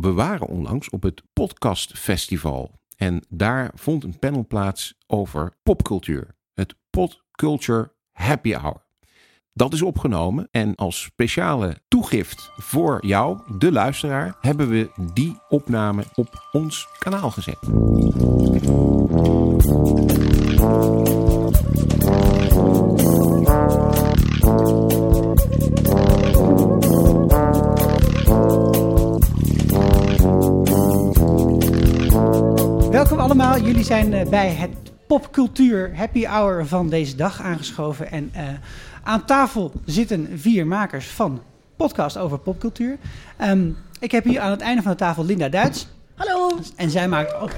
we waren onlangs op het Podcast Festival. En daar vond een panel plaats over popcultuur. Het Pop Culture Happy Hour. Dat is opgenomen en als speciale toegift voor jou, de luisteraar, hebben we die opname op ons kanaal gezet. Allemaal. Jullie zijn eh, bij het popcultuur happy hour van deze dag aangeschoven. En uh, aan tafel zitten vier makers van podcast over popcultuur. Um, ik heb hier aan het einde van de tafel Linda Duits. Hallo. En zij maakt ook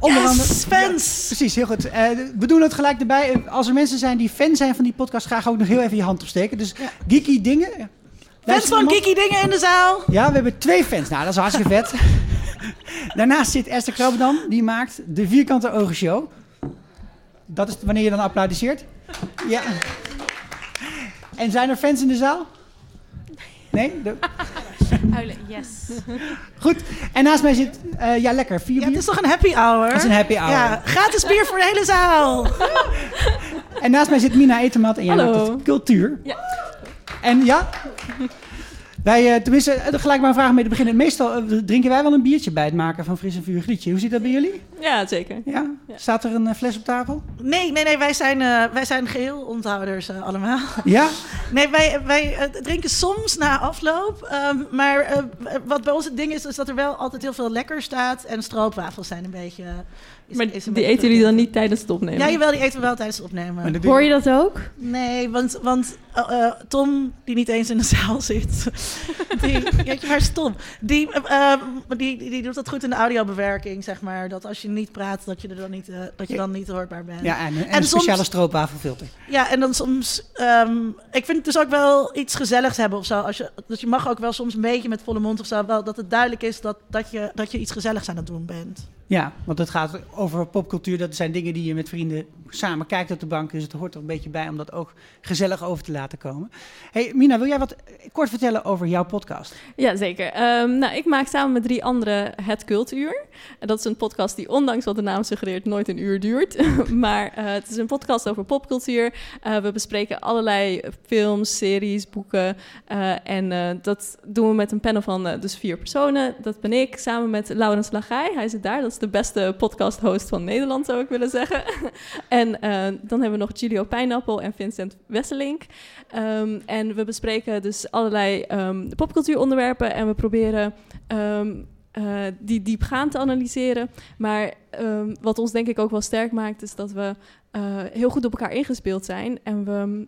onder yes, andere... fans! Ja, precies, heel goed. Uh, we doen het gelijk erbij. Als er mensen zijn die fan zijn van die podcast, graag ook nog heel even je hand opsteken. Dus ja. geeky dingen. Fans van geeky dingen in de zaal. Ja, we hebben twee fans. Nou, dat is hartstikke vet. Daarnaast zit Esther Krabbedam, die maakt de Vierkante Ogen Show. Dat is wanneer je dan applaudisseert. Ja. En zijn er fans in de zaal? Nee? De... Huilen, yes. Goed. En naast mij zit, uh, ja lekker, vier ja. Het is toch een happy hour? Het is een happy hour. Ja, gratis bier voor de hele zaal. en naast mij zit Mina Etemat en jij Hallo. maakt het cultuur. Ja. En ja... Wij, uh, tenminste, uh, gelijk maar een vraag mee te beginnen. Meestal uh, drinken wij wel een biertje bij het maken van fris en vuur grietje. Hoe zit dat bij jullie? Ja, zeker. Ja? Ja. Staat er een fles op tafel? Nee, nee, nee. Wij zijn, wij zijn geheel onthouders allemaal. Ja? Nee, wij, wij drinken soms na afloop. Um, maar wat bij ons het ding is, is dat er wel altijd heel veel lekker staat. En stroopwafels zijn een beetje... Is, maar is een die beetje eten jullie dan niet tijdens het opnemen? Ja, jawel, die eten we wel tijdens het opnemen. Hoor je dat ook? Nee, want, want uh, Tom, die niet eens in de zaal zit, die, is Tom? Die, uh, die, die, die, doet dat goed in de audiobewerking, zeg maar. Dat als je niet praat, dat je, er dan, niet, uh, dat je dan niet hoorbaar bent. Ja, en, en, en een speciale soms, stroopwafelfilter. Ja, en dan soms... Um, ik vind het dus ook wel iets gezelligs hebben of zo. Als je, dus je mag ook wel soms een beetje met volle mond of zo... Wel, dat het duidelijk is dat, dat, je, dat je iets gezelligs aan het doen bent. Ja, want het gaat over popcultuur. Dat zijn dingen die je met vrienden samen kijkt op de bank. Dus het hoort er een beetje bij om dat ook gezellig over te laten komen. Hey, Mina, wil jij wat kort vertellen over jouw podcast? Ja, zeker. Um, nou, ik maak samen met drie anderen Het Cultuur. Dat is een podcast die, ondanks wat de naam suggereert, nooit een uur duurt. maar uh, het is een podcast over popcultuur. Uh, we bespreken allerlei films, series, boeken. Uh, en dat doen we met een panel van dus vier personen. Dat ben ik, samen met Laurens Lagai. Hij zit daar. Dat de beste podcast-host van Nederland, zou ik willen zeggen. en uh, dan hebben we nog Gilio Pijnappel en Vincent Wesselink. Um, en we bespreken dus allerlei um, popcultuuronderwerpen en we proberen um, uh, die diepgaand te analyseren. Maar wat ons denk ik ook wel sterk maakt, is dat we uh, heel goed op elkaar ingespeeld zijn en we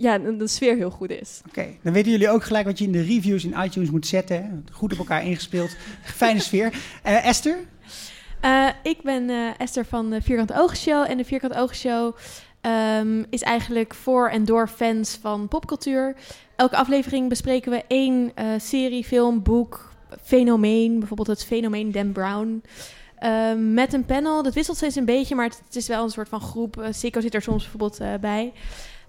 ja, de sfeer heel goed is. Oké, okay. dan weten jullie ook gelijk wat je in de reviews in iTunes moet zetten. Goed op elkaar ingespeeld. Fijne sfeer. Uh, Esther? Uh, ik ben uh, Esther van de Vierkant Ogen Show. En de Vierkant Ogen Show um, is eigenlijk voor en door fans van popcultuur. Elke aflevering bespreken we één uh, serie, film, boek, fenomeen. Bijvoorbeeld het fenomeen Dan Brown. Uh, met een panel. Dat wisselt steeds een beetje, maar het, het is wel een soort van groep. Uh, Sico zit er soms bijvoorbeeld uh, bij.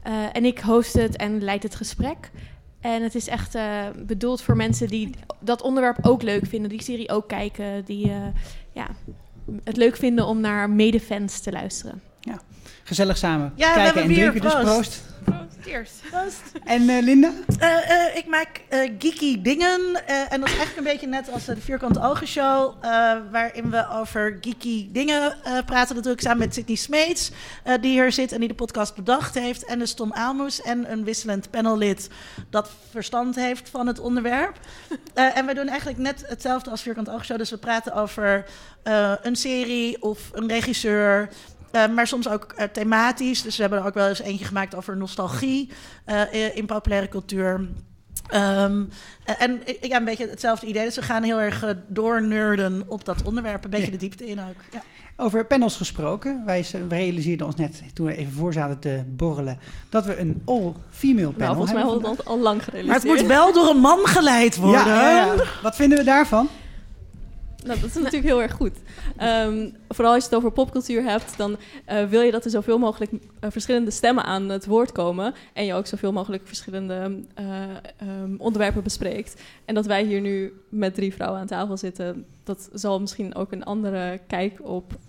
Uh, en ik host het en leid het gesprek. En het is echt uh, bedoeld voor mensen die dat onderwerp ook leuk vinden, die serie ook kijken, die uh, ja, het leuk vinden om naar medefans te luisteren. Ja, gezellig samen ja, kijken en drinken, dus proost. Proost. Cheers. En uh, Linda? Uh, ik maak geeky dingen. en dat is eigenlijk een beetje net als de Vierkante Ogen Show. waarin we over geeky dingen praten. Dat doe ik samen met Sydney Smeets. die hier zit en die de podcast bedacht heeft. En dus Tom Aalmoes en een wisselend panellid dat verstand heeft van het onderwerp. en we doen eigenlijk net hetzelfde als Vierkante Ogen Show. Dus we praten over een serie of een regisseur... Uh, maar soms ook uh, thematisch. Dus we hebben er ook wel eens eentje gemaakt over nostalgie uh, in populaire cultuur. Um, en ja, een beetje hetzelfde idee. Dus we gaan heel erg doornerden op dat onderwerp. Een beetje ja. de diepte in ook. Ja. Over panels gesproken. Wij realiseerden ons net, toen we even voor zaten te borrelen, dat we een all-female panel nou, volgens mij hebben. hadden we het al, al lang gerealiseerd. Maar het moet wel door een man geleid worden. Ja, ja, ja. Wat vinden we daarvan? Nou, dat is natuurlijk heel erg goed. Ehm, vooral als je het over popcultuur hebt, dan eh, wil je dat er zoveel mogelijk eh, verschillende stemmen aan het woord komen. En je ook zoveel mogelijk verschillende eh, ehm, onderwerpen bespreekt. En dat wij hier nu met drie vrouwen aan tafel zitten, dat zal misschien ook een andere kijk op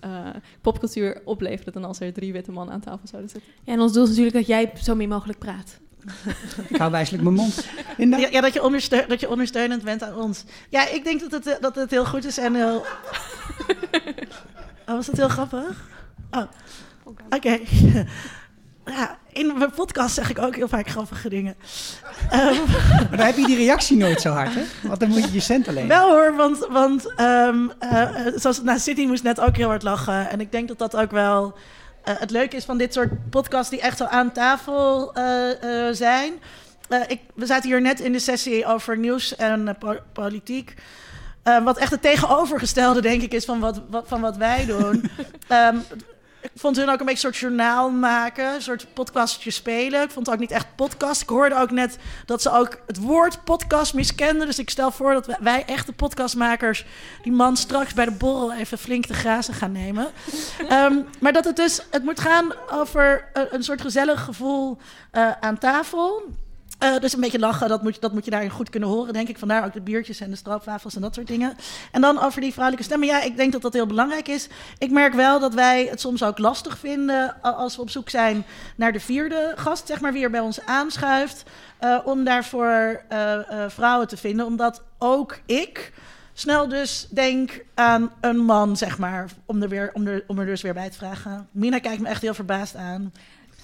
popcultuur opleveren dan als er drie witte mannen aan tafel zouden zitten. Ja, en ons doel is natuurlijk dat jij zo min mogelijk praat. Ik hou wijselijk mijn mond. Ja, ja, dat, je ondersteun, dat je ondersteunend bent aan ons. Ja, ik denk dat het, eh, dat het heel goed is en heel... Oh, was dat heel grappig? Oh, oké. Ja, in mijn podcast zeg ik ook heel vaak grappige dingen. Ehm, Maar dan heb je die reactie nooit zo hard, hè? Want dan moet je je cent alleen. wel hoor, want, want ehm, eh, eh, zoals nou, City moest net ook heel hard lachen. En ik denk dat dat ook wel eh, het leuke is van dit soort podcasts die echt zo aan tafel eh, eh, zijn. Ik, we zaten hier net in de sessie over nieuws en po- politiek. Wat echt het tegenovergestelde, denk ik, is van wat, wat, van wat wij doen. Ehm, ik vond hun ook een beetje een soort journaal maken, een soort podcastje spelen. Ik vond het ook niet echt podcast. Ik hoorde ook net dat ze ook het woord podcast miskenden. Dus ik stel voor dat wij- echte podcastmakers die man straks bij de borrel even flink te grazen gaan nemen. Ehm, maar dat het dus, het moet gaan over een, een soort gezellig gevoel eh, aan tafel. Eh, dus een beetje lachen, dat moet, je, dat moet je daarin goed kunnen horen, denk ik. Vandaar ook de biertjes en de stroopwafels en dat soort dingen. En dan over die vrouwelijke stemmen. Ja, ik denk dat dat heel belangrijk is. Ik merk wel dat wij het soms ook lastig vinden... als we op zoek zijn naar de vierde gast, zeg maar, wie er bij ons aanschuift... eh, om daarvoor eh, vrouwen te vinden. Omdat ook ik snel dus denk aan een man, zeg maar... om er, weer, er, om er dus weer bij te vragen. Mina kijkt me echt heel verbaasd aan.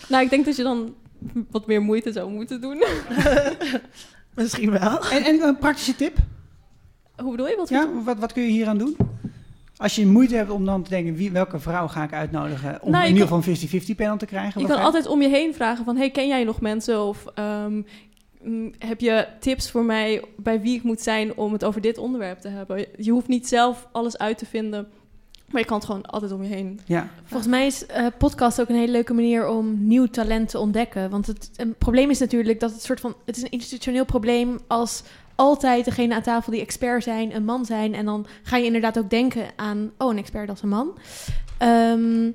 Nou, ik denk dat je dan wat meer moeite zou moeten doen. Misschien wel. En, en een praktische tip? Hoe bedoel je? Wat Ja, wat, wat kun je hier aan doen? Als je moeite hebt om dan te denken, wie, welke vrouw ga ik uitnodigen om Nou, in ieder geval een 50-50 panel te krijgen? Je kan ga altijd om je heen vragen van... hey, ken jij nog mensen? Of ehm, mm, heb je tips voor mij bij wie ik moet zijn... om het over dit onderwerp te hebben? Je hoeft niet zelf alles uit te vinden... maar je kan het gewoon altijd om je heen. Ja, Volgens mij is eh, podcast ook een hele leuke manier om nieuw talent te ontdekken. Want het een probleem is natuurlijk dat het soort van... Het is een institutioneel probleem als altijd degene aan tafel die expert zijn een man zijn. En dan ga je inderdaad ook denken aan... Oh, een expert als een man. Ehm,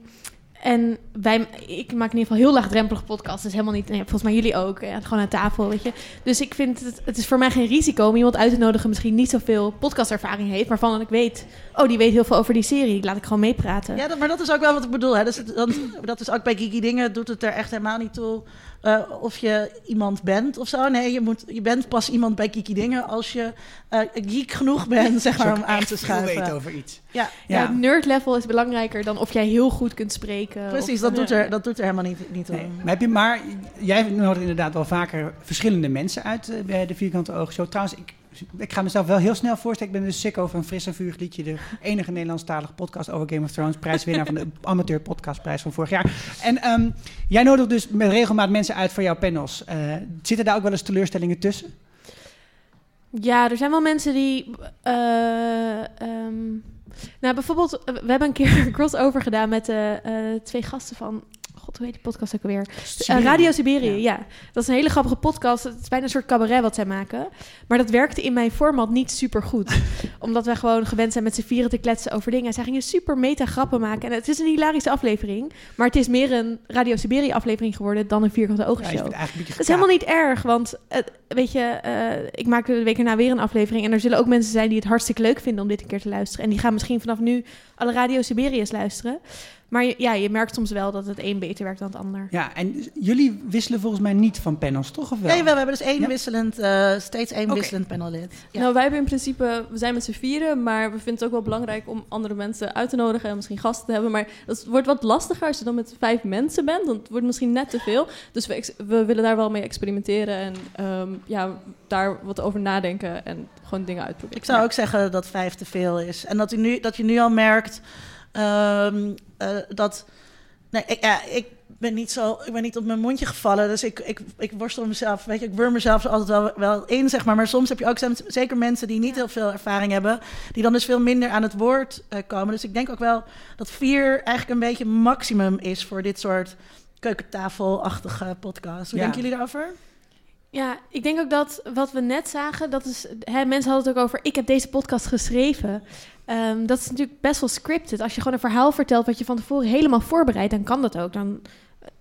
en wij, ik maak in ieder geval heel laagdrempelige podcasts. Dus helemaal niet, volgens mij jullie ook. Ja, gewoon aan tafel, weet je. Dus ik vind het, het is voor mij geen risico om iemand uit te nodigen... misschien niet zoveel podcastervaring heeft... waarvan dat ik weet, oh, die weet heel veel over die serie. Laat ik gewoon meepraten. Ja, dat- maar dat is ook wel wat ik bedoel. Hè. Dus dan, dat is ook bij Geeky Dingen, doet het er echt helemaal niet toe eh, of je iemand bent of zo. Nee, je, moet, je bent pas iemand bij Geeky Dingen als je eh, geek genoeg bent, zeg maar, om aan te schuiven. over iets. Ja, Ja, Ja. het nerd level is belangrijker dan of jij heel goed kunt spreken. precies. of- Dat doet, er, dat doet er helemaal niet, niet toe. Nee. Maar, heb je, maar jij nodigt inderdaad wel vaker verschillende mensen uit eh, bij de Vierkante Oogshow. Trouwens, ik, ik ga mezelf wel heel snel voorstellen. Ik ben dus sicko van Fris en Liedje. De enige Nederlandstalige podcast over Game of Thrones. Prijswinnaar van de amateur podcastprijs van vorig jaar. En ehm, jij nodigt dus met regelmaat mensen uit voor jouw panels. Eh, zitten daar ook wel eens teleurstellingen tussen? Ja, er zijn wel mensen die... eh, ehm, nou, bijvoorbeeld, we hebben een keer een crossover gedaan met de eh, twee gasten van... God, hoe heet die podcast ook alweer? Eh, Radio Siberië, Ja. ja. Dat is een hele grappige podcast. Het is bijna een soort cabaret wat zij maken. Maar dat werkte in mijn format niet super goed. Omdat wij gewoon gewend zijn met z'n vieren te kletsen over dingen. En zij gingen super meta grappen maken. En het is een hilarische aflevering. Maar het is meer een Radio Siberië aflevering geworden dan een vierkante Ja, je ogen vindt show. het is helemaal niet erg, want eh, weet je, eh, ik maak de week erna weer een aflevering en er zullen ook mensen zijn die het hartstikke leuk vinden om dit een keer te luisteren. En die gaan misschien vanaf nu alle Radio Siberië's luisteren. Maar ja, je merkt soms wel dat het een beter werkt dan het ander. Ja, en jullie wisselen volgens mij niet van panels, toch? Of wel? Ja, jawel, we hebben dus één Ja? wisselend, eh, steeds één wisselend panellid. Ja. Nou, wij hebben in principe, we zijn met z'n vieren, maar we vinden het ook wel belangrijk om andere mensen uit te nodigen en misschien gasten te hebben. Maar het wordt wat lastiger als je dan met vijf mensen bent, want het wordt misschien net te veel. Dus we, we willen daar wel mee experimenteren en ehm, ja, daar wat over nadenken en gewoon dingen uitproberen. Ik zou ook zeggen dat vijf te veel is. En dat, u nu, dat je nu al merkt ehm, eh, dat... Nee, ik, ja, ik ben niet zo... Ik ben niet op mijn mondje gevallen. Dus ik, ik, ik worstel mezelf... Weet je, ik wurm mezelf altijd wel, wel in, zeg maar. Maar soms heb je ook zeker mensen die niet heel veel ervaring hebben... die dan dus veel minder aan het woord eh, komen. Dus ik denk ook wel dat vier eigenlijk een beetje maximum is... voor dit soort keukentafelachtige podcast. Hoe Ja. denken jullie daarover? Ja, ik denk ook dat wat we net zagen, dat is, hè, mensen hadden het ook over, ik heb deze podcast geschreven. Ehm, dat is natuurlijk best wel scripted. Als je gewoon een verhaal vertelt wat je van tevoren helemaal voorbereidt, dan kan dat ook. Dan,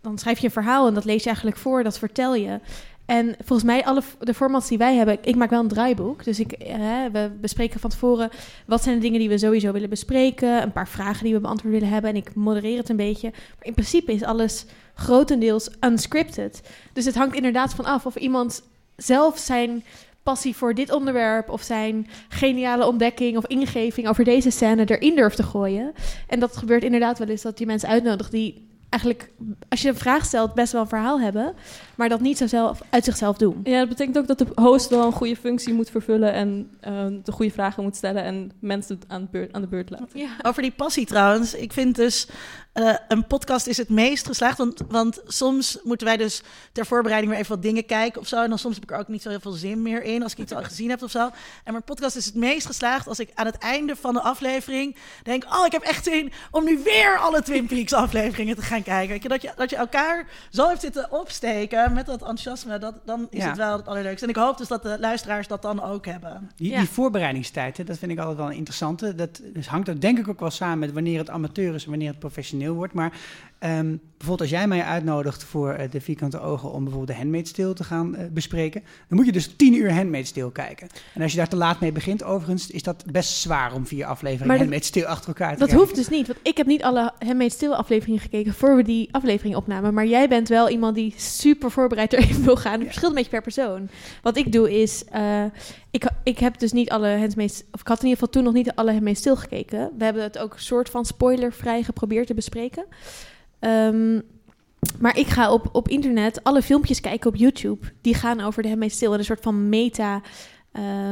dan schrijf je een verhaal en dat lees je eigenlijk voor, dat vertel je. En volgens mij, alle de formats die wij hebben, ik maak wel een draaiboek. Dus ik, hè, we bespreken van tevoren wat zijn de dingen die we sowieso willen bespreken. Een paar vragen die we beantwoord willen hebben. En ik modereer het een beetje. Maar in principe is alles grotendeels unscripted. Dus het hangt inderdaad van af of iemand zelf zijn passie voor dit onderwerp of zijn geniale ontdekking of ingeving over deze scène erin durft te gooien. En dat gebeurt inderdaad wel eens dat je mensen uitnodigt die eigenlijk, als je een vraag stelt, best wel een verhaal hebben, maar dat niet zo zelf uit zichzelf doen. Ja, dat betekent ook dat de host wel een goede functie moet vervullen en uh, de goede vragen moet stellen en mensen aan de beurt, aan de beurt laten. Ja. Over die passie trouwens, ik vind dus uh, een podcast is het meest geslaagd. Want, want soms moeten wij dus ter voorbereiding weer even wat dingen kijken of zo. En dan soms heb ik er ook niet zo heel veel zin meer in als ik iets al gezien heb of zo. En mijn podcast is het meest geslaagd als ik aan het einde van de aflevering denk... oh, ik heb echt zin om nu weer alle Twin Peaks afleveringen te gaan kijken. Weet je, dat, je, dat je elkaar zo heeft zitten opsteken met dat enthousiasme, dat, dan is het wel het allerleukste. En ik hoop dus dat de luisteraars dat dan ook hebben. Die, ja. die voorbereidingstijd, hè, dat vind ik altijd wel een interessante. Dat dus hangt er denk ik ook wel samen met wanneer het amateur is en wanneer het professioneel wordt. Maar um, bijvoorbeeld als jij mij uitnodigt voor uh, de vierkante ogen om bijvoorbeeld de Handmaid's Tale te gaan uh, bespreken, dan moet je dus tien uur Handmaid's Tale kijken. En als je daar te laat mee begint, overigens, is dat best zwaar om vier afleveringen maar achter elkaar te dat kijken. Dat hoeft dus niet, want ik heb niet alle Handmaid's Tale afleveringen gekeken voor we die aflevering opnamen. Maar jij bent wel iemand die super voorbereid erin wil gaan. Het verschilt een beetje per persoon. Wat ik doe is, uh, ik, ik heb dus niet alle Handmaid's, of ik had in ieder geval toen nog niet alle Handmaid's Tale gekeken. We hebben het ook een soort van spoilervrij geprobeerd te bespreken. Um, maar ik ga op, op internet alle filmpjes kijken op YouTube. Die gaan over de Handmaid's Tale. Een soort van meta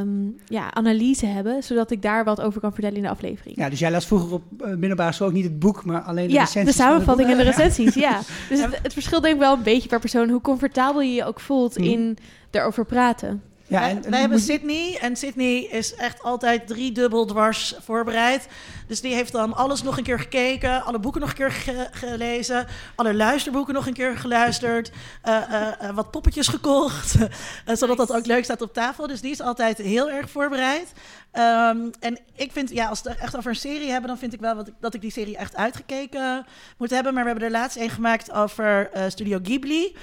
um, ja, analyse hebben. Zodat ik daar wat over kan vertellen in de aflevering. Ja, dus jij las vroeger op uh, middelbare school ook niet het boek, maar alleen de ja, recensies. de samenvatting en de recensies, ja. Dus het, het verschilt denk ik wel een beetje per persoon. Hoe comfortabel je je ook voelt Mhm. in erover praten. Ja, wij, en- wij hebben Sydney en Sydney is echt altijd drie dubbel dwars voorbereid. Dus die heeft dan alles nog een keer gekeken, alle boeken nog een keer ge- gelezen, alle luisterboeken nog een keer geluisterd, eh, eh, eh, wat poppetjes gekocht, zodat dat ook leuk staat op tafel. Dus die is altijd heel erg voorbereid. Ehm, en ik vind, ja, als we het echt over een serie hebben, dan vind ik wel wat dat ik die serie echt uitgekeken moet hebben. Maar we hebben er laatst een gemaakt over Studio Ghibli.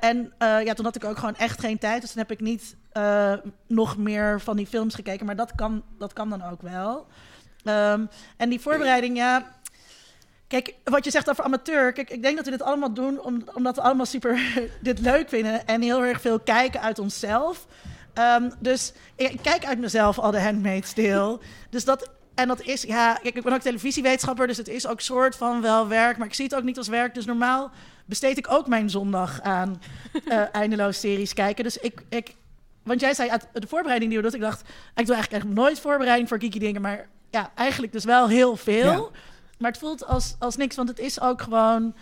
En ja, toen had ik ook gewoon echt geen tijd. Dus toen heb ik niet eh, nog meer van die films gekeken. Maar dat kan, dat kan dan ook wel. Ehm, en die voorbereiding, ja. Kijk, wat je zegt over amateur. Kijk, ik denk dat we dit allemaal doen om, omdat we allemaal super dit leuk vinden. En heel erg veel kijken uit onszelf. Ehm, dus ik, kijk uit mezelf al de Handmaid's Tale. dus dat, en dat is, ja, kijk, ik ben ook televisiewetenschapper. Dus het is ook soort van wel werk. Maar ik zie het ook niet als werk. Dus normaal besteed ik ook mijn zondag aan eh eindeloos series kijken. Dus ik, ik, want jij zei uit de voorbereiding die we doen, ik dacht, ik doe eigenlijk echt nooit voorbereiding voor Kiki dingen, maar ja, eigenlijk dus wel heel veel. Ja. Maar het voelt als, als niks, want het is ook gewoon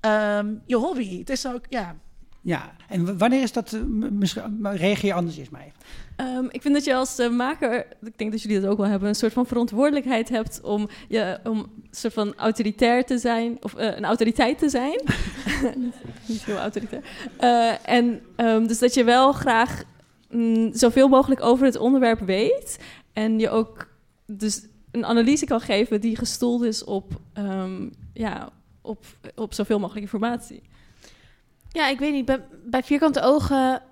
ehm, je hobby. Het is ook, ja. Ja, en wanneer is dat, eh, misschien- reageer je anders eens mij. Ehm, ik vind dat je als eh, maker, ik denk dat jullie dat ook wel hebben, een soort van verantwoordelijkheid hebt om, je, om een soort van autoritair te zijn, of eh, een autoriteit te zijn. Niet heel autoritair. Eh, en ehm, dus dat je wel graag mm, zoveel mogelijk over het onderwerp weet. En je ook dus een analyse kan geven die gestoeld is op, ehm, ja, op, op zoveel mogelijk informatie. Ja, ik weet niet. Bij, bij Vierkante Ogen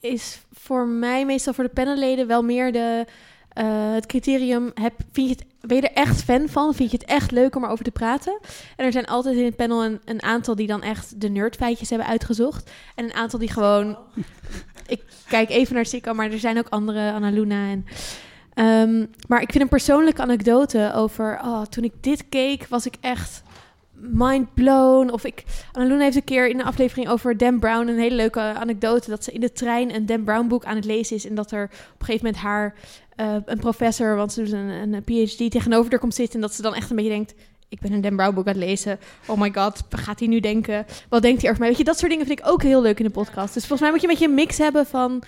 is voor mij, meestal voor de panelleden, wel meer de, eh, het criterium... Heb, vind je het, ben je er echt fan van? Vind je het echt leuk om erover te praten? En er zijn altijd in het panel een, een aantal die dan echt de nerdfeitjes hebben uitgezocht. En een aantal die gewoon... Ik kijk even naar Sikko, maar er zijn ook andere, Annaluna en... Ehm, maar ik vind een persoonlijke anekdote over... Oh, toen ik dit keek, was ik echt mind blown. Of ik... Annaluna heeft een keer in een aflevering over Dan Brown... een hele leuke anekdote... dat ze in de trein een Dan Brown boek aan het lezen is... en dat er op een gegeven moment haar... eh, een professor, want ze doet een, een PhD... tegenover haar komt zitten... en dat ze dan echt een beetje denkt... ik ben een Dan Brown boek aan het lezen. Oh my god, gaat hij nu denken? Wat denkt hij over mij? Weet je, dat soort dingen vind ik ook heel leuk in de podcast. Dus volgens mij moet je een beetje een mix hebben van...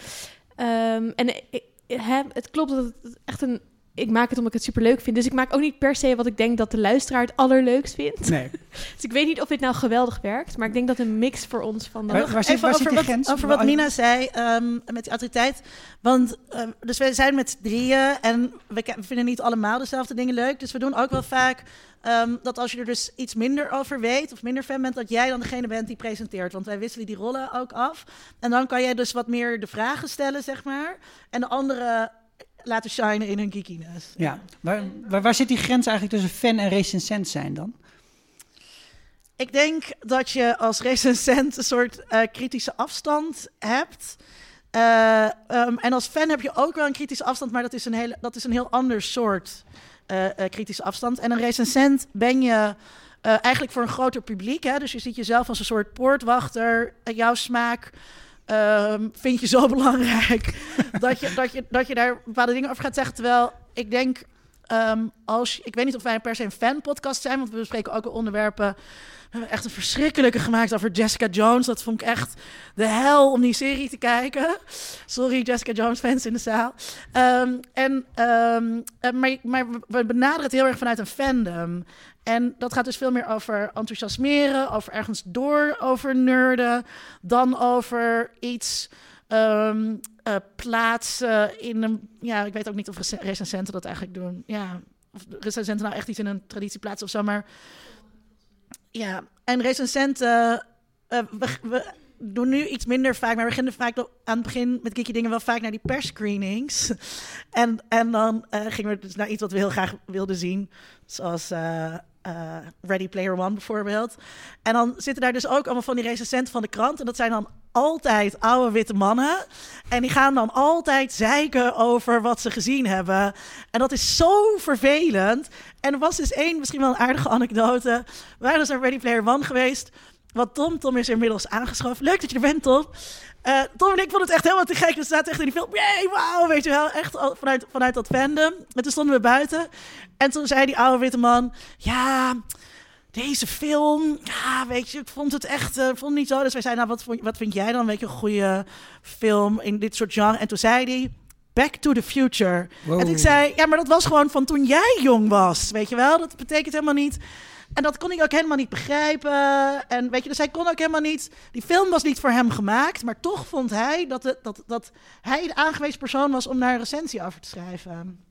ehm, en eh, hè, het klopt dat het echt een ik maak het omdat ik het superleuk vind. Dus ik maak ook niet per se wat ik denk dat de luisteraar het allerleukst vindt. Nee. Dus ik weet niet of dit nou geweldig werkt. Maar ik denk dat een mix voor ons van... Waar- De... waar zit- Even waar zit over, wat, grens? over wat Nina zei ehm, met die autoriteit. Want ehm, dus we zijn met drieën en we, vinden niet allemaal dezelfde dingen leuk. Dus we doen ook wel vaak ehm, dat als je er dus iets minder over weet of minder fan bent, dat jij dan degene bent die presenteert. Want wij wisselen die rollen ook af. En dan kan jij dus wat meer de vragen stellen, zeg maar. En de anderen laten shinen in hun geekiness. Ja. Waar, waar, waar zit die grens eigenlijk tussen fan en recensent zijn dan? Ik denk dat je als recensent een soort eh, kritische afstand hebt. Eh, ehm, en als fan heb je ook wel een kritische afstand, maar dat is een, hele, dat is een heel ander soort eh, kritische afstand. En een recensent ben je eigenlijk voor een groter publiek. Hè? Dus je ziet jezelf als een soort poortwachter. Jouw smaak ehm, vind je zo belangrijk dat, je, dat, je, dat je daar bepaalde dingen over gaat zeggen. Terwijl ik denk, ehm, als ik weet niet of wij per se een fanpodcast zijn, want we bespreken ook onderwerpen. We hebben echt een verschrikkelijke gemaakt over Jessica Jones. Dat vond ik echt de hel om die serie te kijken. Sorry, Jessica Jones fans in de zaal. Ehm, en, eh, maar, maar we benaderen het heel erg vanuit een fandom. En dat gaat dus veel meer over enthousiasmeren, over ergens door, over nerden, dan over iets eh, plaatsen in een. Ja, ik weet ook niet of rec- recensenten dat eigenlijk doen. Ja, of recensenten nou echt iets in een traditie plaatsen of zo, maar ja, en recensenten, eh, we, doen nu iets minder vaak, maar we beginnen vaak aan het begin met Geeky Dingen wel vaak naar die persscreenings. en, en dan eh, gingen we dus naar iets wat we heel graag wilden zien, zoals eh, Ready Player One bijvoorbeeld. En dan zitten daar dus ook allemaal van die recensenten van de krant en dat zijn dan altijd oude witte mannen. En die gaan dan altijd zeiken over wat ze gezien hebben. En dat is zo vervelend. En er was dus één, misschien wel een aardige anekdote. We waren dus naar Ready Player One geweest. Wat Tom, Tom is inmiddels aangeschoven. Leuk dat je er bent, Tom. Eh, Tom en ik vonden het echt helemaal te gek. We zaten echt in die film. Yay, wauw, weet je wel. Echt vanuit, vanuit dat fandom. En toen stonden we buiten. En toen zei die oude witte man... Ja, deze film... Ja, weet je, ik vond het echt... eh, vond het niet zo. Dus wij zeiden, nou, wat, wat vind jij dan? Weet je, een goede film in dit soort genre? En toen zei hij... Back to the Future. Wow. En ik zei, ja, maar dat was gewoon van toen jij jong was, weet je wel? Dat betekent helemaal niet... En dat kon ik ook helemaal niet begrijpen. En weet je, dus hij kon ook helemaal niet... Die film was niet voor hem gemaakt, maar toch vond hij dat, dat, dat hij de aangewezen persoon was om daar een recensie over te schrijven.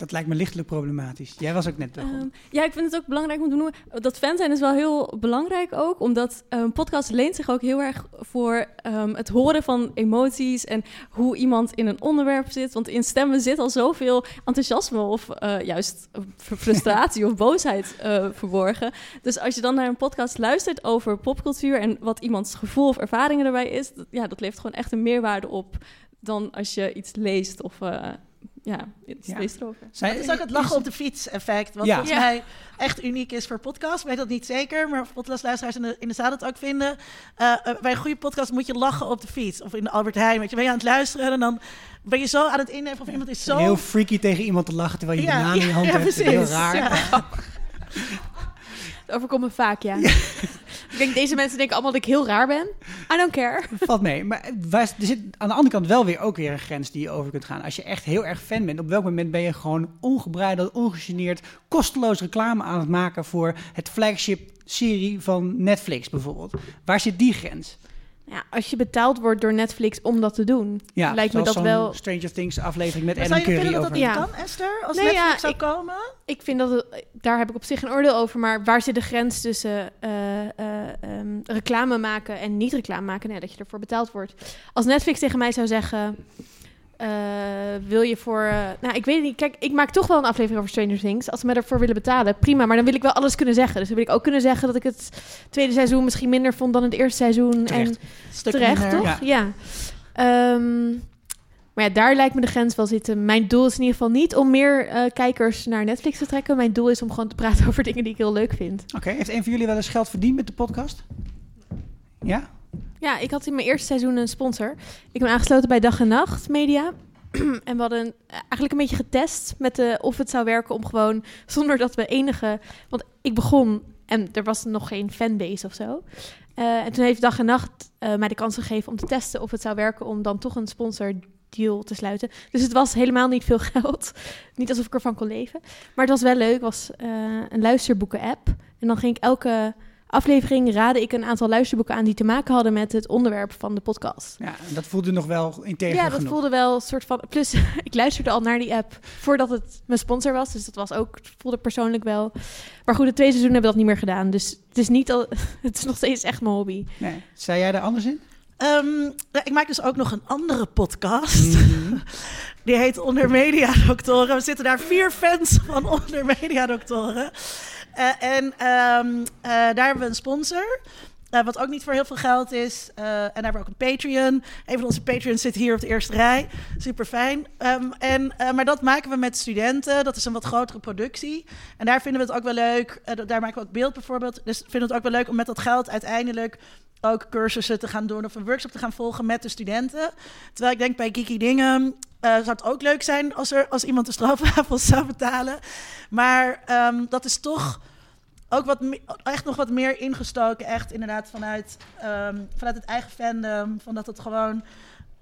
Dat lijkt me lichtelijk problematisch. Jij was ook net begonnen. Ehm, ja, ik vind het ook belangrijk om te noemen. Dat fan zijn is wel heel belangrijk ook. Omdat een podcast leent zich ook heel erg voor ehm, het horen van emoties. En hoe iemand in een onderwerp zit. Want in stemmen zit al zoveel enthousiasme of eh, juist fr- frustratie of boosheid eh, verborgen. Dus als je dan naar een podcast luistert over popcultuur. En wat iemands gevoel of ervaringen erbij is. dat- ja, dat levert gewoon echt een meerwaarde op. Dan als je iets leest of eh, ja, Ja. leest erover. Zijn- Het is ook het lachen op de fiets effect, wat Ja. volgens Ja. mij echt uniek is voor podcast. Ik weet dat niet zeker, maar podcastluisteraars in de, in de zaal dat ook vinden. Eh, eh, bij een goede podcast moet je lachen op de fiets. Of in de Albert Heijn, weet je, ben je aan het luisteren en dan ben je zo aan het innemen of iemand is zo... Heel freaky tegen iemand te lachen terwijl je Ja, banaan in je hand ja, hebt. precies. Heel raar. Ja. Het overkomt me vaak, ja. Ik denk, deze mensen denken allemaal dat ik heel raar ben. I don't care. Valt mee. Maar er zit aan de andere kant wel weer ook weer een grens die je over kunt gaan. Als je echt heel erg fan bent, op welk moment ben je gewoon ongebreideld, ongegeneerd, kosteloos reclame aan het maken voor het flagship serie van Netflix bijvoorbeeld? Waar zit die grens? Ja, als je betaald wordt door Netflix om dat te doen, Ja, lijkt me dat wel... Stranger Things aflevering met Maar Adam zou je Curry vinden dat niet Ja. kan, Esther? Als Nee, Netflix ja, zou ik- komen? Ik vind dat het, daar heb ik op zich een oordeel over, maar waar zit de grens tussen eh, eh, ehm, reclame maken en niet reclame maken? Nee, dat je ervoor betaald wordt. Als Netflix tegen mij zou zeggen, eh, wil je voor, eh, nou ik weet niet, kijk, ik maak toch wel een aflevering over Stranger Things. Als ze me ervoor willen betalen, prima, maar dan wil ik wel alles kunnen zeggen. Dus dan wil ik ook kunnen zeggen dat ik het tweede seizoen misschien minder vond dan het eerste seizoen. Terecht. En Stuk terecht, minder. toch? Ja. Ehm, maar ja, daar lijkt me de grens wel zitten. Mijn doel is in ieder geval niet om meer eh, kijkers naar Netflix te trekken. Mijn doel is om gewoon te praten over dingen die ik heel leuk vind. Oké, heeft een van jullie wel eens geld verdiend met de podcast? Ja? Ja, ik had in mijn eerste seizoen een sponsor. Ik ben aangesloten bij Dag en Nacht Media. en we hadden eigenlijk een beetje getest met de, of het zou werken om gewoon zonder dat we enige. Want ik begon en er was nog geen fanbase of zo. Eh, en toen heeft Dag en Nacht eh, mij de kans gegeven om te testen of het zou werken om dan toch een sponsor deal te sluiten. Dus het was helemaal niet veel geld. niet alsof ik ervan kon leven. Maar het was wel leuk. Het was eh, een luisterboeken-app. En dan ging ik elke aflevering raden ik een aantal luisterboeken aan die te maken hadden met het onderwerp van de podcast. Ja, en dat voelde nog wel integer Ja, dat genoeg. voelde wel een soort van. Plus, ik luisterde al naar die app voordat het mijn sponsor was. Dus dat was ook, het voelde persoonlijk wel. Maar goed, de twee seizoenen hebben we dat niet meer gedaan. Dus het is niet al. Het is nog steeds echt mijn hobby. Nee. Zei jij daar anders in? Ehm, ja, ik maak dus ook nog een andere podcast. Mhm. Die heet Onder Media Doctoren. We zitten daar vier fans van Onder Media Doctoren. Eh, en ehm, eh, daar hebben we een sponsor. eh, wat ook niet voor heel veel geld is. En daar hebben we ook een Patreon. Een van onze Patreons zit hier op de eerste rij. Super fijn. en, eh, maar dat maken we met studenten. Dat is een wat grotere productie. En daar vinden we het ook wel leuk. daar maken we ook beeld bijvoorbeeld. Dus vinden we het ook wel leuk om met dat geld uiteindelijk ook cursussen te gaan doen of een workshop te gaan volgen met de studenten. Terwijl ik denk bij Geeky Dingen eh, zou het ook leuk zijn als, er, als iemand de stroopwafels zou betalen. Maar ehm, dat is toch ook wat echt nog wat meer ingestoken. Echt inderdaad vanuit, ehm, vanuit het eigen fandom. Van dat het gewoon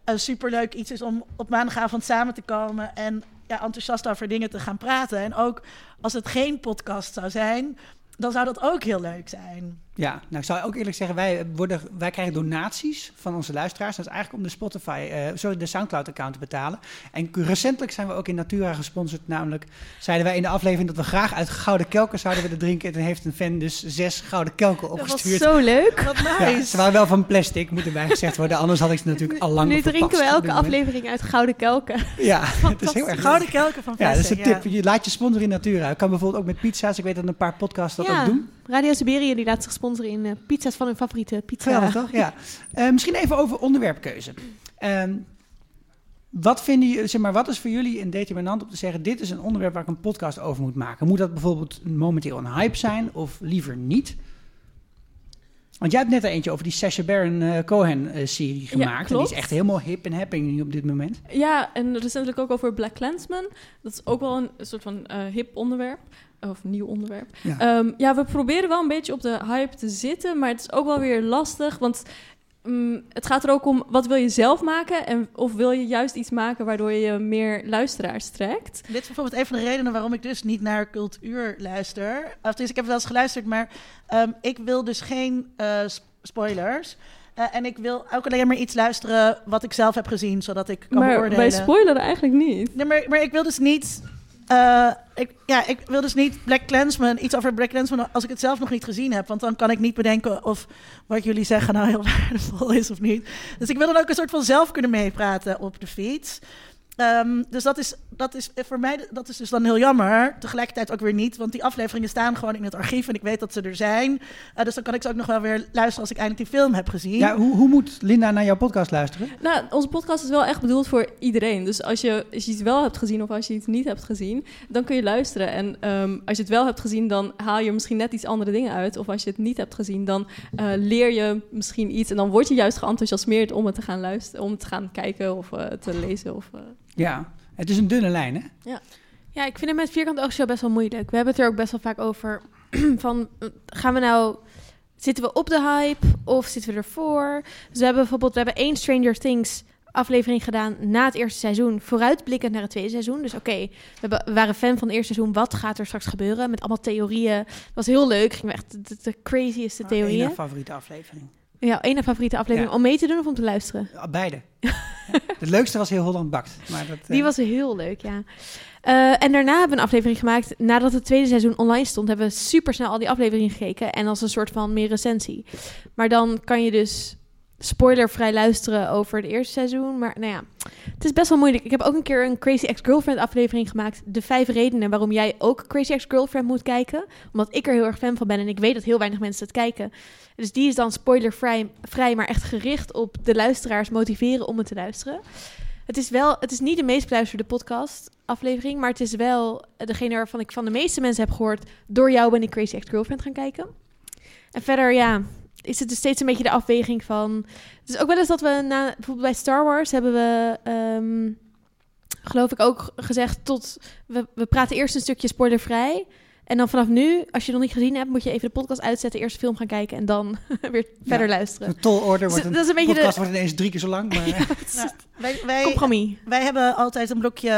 een superleuk iets is om op maandagavond samen te komen en ja, enthousiast over dingen te gaan praten. En ook als het geen podcast zou zijn, dan zou dat ook heel leuk zijn. Ja, nou ik zou ook eerlijk zeggen, wij, worden, wij krijgen donaties van onze luisteraars. Dat is eigenlijk om de Spotify, eh, sorry, de Soundcloud-account te betalen. En recentelijk zijn we ook in Natura gesponsord. Namelijk zeiden wij in de aflevering dat we graag uit gouden kelken zouden willen drinken. En toen heeft een fan dus zes gouden kelken Dat was opgestuurd. zo leuk. Wat Ja, nice. ze waren wel van plastic, moet erbij gezegd worden. Anders had ik ze natuurlijk al lang nu drinken we elke aflevering uit gouden kelken. Ja, het is heel erg Gouden kelken van Ja, dat is een tip. Je laat je sponsoren in Natura. Kan bijvoorbeeld ook met pizza's. Ik weet dat een paar podcasts dat Ja. ook doen. Radio Siberië die laat zich sponsoren in eh, pizza's van hun favoriete pizza. Geweldig, toch? Ja. Eh, misschien even over onderwerpkeuze. Ehm, wat, vinden jullie, zeg maar, wat is voor jullie een determinant om te zeggen... dit is een onderwerp waar ik een podcast over moet maken? Moet dat bijvoorbeeld momenteel een hype zijn of liever niet? Want jij hebt net er eentje over die Sacha Baron eh, Cohen-serie gemaakt. en die is echt helemaal hip en happening nu op dit moment. Ja, en recentelijk ook over Black Clansman. Dat is ook wel een soort van eh, hip onderwerp. Of nieuw onderwerp. Ja. Ehm, ja, we proberen wel een beetje op de hype te zitten. Maar het is ook wel weer lastig. Want mm, het gaat er ook om, wat wil je zelf maken? En, of wil je juist iets maken waardoor je meer luisteraars trekt? Dit is bijvoorbeeld een van de redenen waarom ik dus niet naar cultuur luister. Of dus ik heb wel eens geluisterd, maar ehm, ik wil dus geen eh, sp- spoilers. Eh, en ik wil ook alleen maar iets luisteren wat ik zelf heb gezien, zodat ik kan maar beoordelen. wij spoileren eigenlijk niet. Nee, maar, maar ik wil dus niet. Eh, ik, ja, ik wil dus niet Black Clansman, iets over Black Clansman als ik het zelf nog niet gezien heb. Want dan kan ik niet bedenken of wat jullie zeggen nou heel waardevol is of niet. Dus ik wil dan ook een soort van zelf kunnen meepraten op de fiets. Ehm, dus dat is, dat is voor mij dat is dus dan heel jammer. Tegelijkertijd ook weer niet, want die afleveringen staan gewoon in het archief en ik weet dat ze er zijn. Eh, dus dan kan ik ze ook nog wel weer luisteren als ik eindelijk die film heb gezien. Ja, hoe, hoe moet Linda naar jouw podcast luisteren? Nou, onze podcast is wel echt bedoeld voor iedereen. Dus als je, als je iets wel hebt gezien of als je iets niet hebt gezien, dan kun je luisteren. En ehm, als je het wel hebt gezien, dan haal je misschien net iets andere dingen uit. Of als je het niet hebt gezien, dan eh, leer je misschien iets. En dan word je juist geenthousiasmeerd om het te gaan luisteren, om het te gaan kijken of eh, te lezen. Of, eh. Ja, het is een dunne lijn, hè? Ja, ik vind het met Vierkant Oogshow best wel moeilijk. We hebben het er ook best wel vaak over. van, eh, gaan we nou... Zitten we op de hype of zitten we ervoor? Dus we hebben bijvoorbeeld... We hebben één Stranger Things aflevering gedaan na het eerste seizoen. Vooruitblikkend naar het tweede seizoen. Dus oké, we, waren fan van het eerste seizoen. Wat gaat er straks gebeuren? Met allemaal theorieën. Het was heel leuk. Gingen we echt de, de, de crazieste theorieën. Eén favoriete aflevering. Ja, één favoriete aflevering Ja. om mee te doen of om te luisteren? Ja, beide. Het leukste was heel Holland Bakt. Maar dat, Die eh, was heel leuk, ja. Eh, en daarna hebben we een aflevering gemaakt. Nadat het tweede seizoen online stond, hebben we super snel al die afleveringen gekeken. En als een soort van meer recensie. Maar dan kan je dus spoilervrij luisteren over het eerste seizoen. Maar nou ja, het is best wel moeilijk. Ik heb ook een keer een Crazy Ex-Girlfriend aflevering gemaakt. De vijf redenen waarom jij ook Crazy Ex-Girlfriend moet kijken. Omdat ik er heel erg fan van ben en ik weet dat heel weinig mensen het kijken. Dus die is dan spoilervrij, vrij, maar echt gericht op de luisteraars motiveren om het te luisteren. Het is wel, het is niet de meest beluisterde podcast aflevering, maar het is wel degene waarvan ik van de meeste mensen heb gehoord. Door jou ben ik Crazy Ex-Girlfriend gaan kijken. En verder, ja, is het dus steeds een beetje de afweging van. Het is ook wel eens dat we na, bijvoorbeeld bij Star Wars hebben we, ehm, geloof ik ook gezegd tot we, we praten eerst een stukje spoilervrij. En dan vanaf nu, als je het nog niet gezien hebt, moet je even de podcast uitzetten, eerst de film gaan kijken en dan weer verder luisteren. Een tol order Dus wordt een, dat is een beetje podcast de- wordt ineens drie keer zo lang. Maar, Nou, wij, wij, Compromis. wij hebben altijd een blokje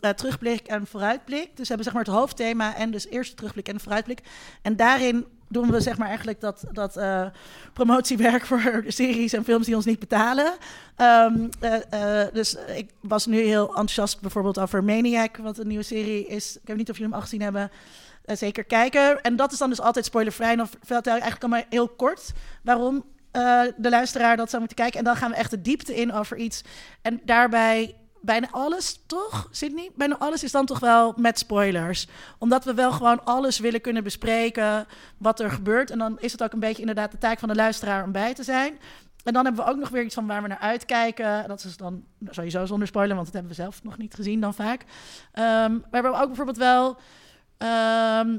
eh, terugblik en vooruitblik. Dus we hebben zeg maar het hoofdthema en dus eerst de terugblik en de vooruitblik. En daarin doen we zeg maar eigenlijk dat, dat eh, promotiewerk voor series en films die ons niet betalen. Ehm, eh, eh, dus ik was nu heel enthousiast bijvoorbeeld over Maniac, wat een nieuwe serie is. Ik weet niet of jullie hem al gezien hebben. Zeker kijken. En dat is dan dus altijd spoilervrij. Dan vertel ik eigenlijk al maar heel kort waarom de luisteraar dat zou moeten kijken. En dan gaan we echt de diepte in over iets. En daarbij bijna alles, toch, Sydney? Bijna alles is dan toch wel met spoilers. Omdat we wel gewoon alles willen kunnen bespreken wat er gebeurt. En dan is het ook een beetje inderdaad de taak van de luisteraar om bij te zijn. En dan hebben we ook nog weer iets van waar we naar uitkijken. Dat is dan sowieso zonder spoiler, want dat hebben we zelf nog niet gezien dan vaak. Ehm, we hebben ook bijvoorbeeld wel... ehm,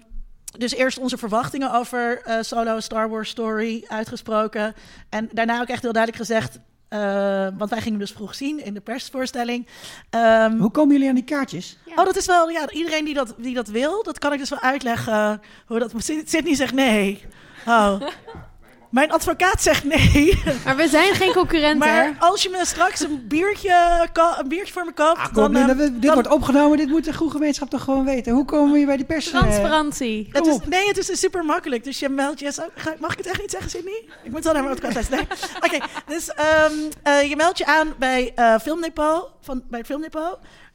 dus eerst onze verwachtingen over eh, Solo Star Wars Story uitgesproken. En daarna ook echt heel duidelijk gezegd... eh, want wij gingen dus vroeg zien in de persvoorstelling. Ehm, hoe komen jullie aan die kaartjes? Ja. Oh, dat is wel, ja, iedereen die dat, die dat wil, dat kan ik dus wel uitleggen hoe dat. Syd- Sydney zegt nee. Oh. Mijn advocaat zegt nee. Maar we zijn geen concurrenten. Maar als je me straks een biertje, een biertje voor me koopt, Ah, kom, dan. dit eh, dit dan- wordt opgenomen, dit moet de goede gemeenschap toch gewoon weten. Hoe komen we bij die pers? eh, Transparantie. het is, nee, het is super makkelijk. Dus je meldt je. Mag ik het echt niet zeggen, Sydney? Ik moet wel naar mijn advocaat luisteren. Nee. Oké, dus ehm, eh, je meldt je aan bij eh Filmdepot, van, bij.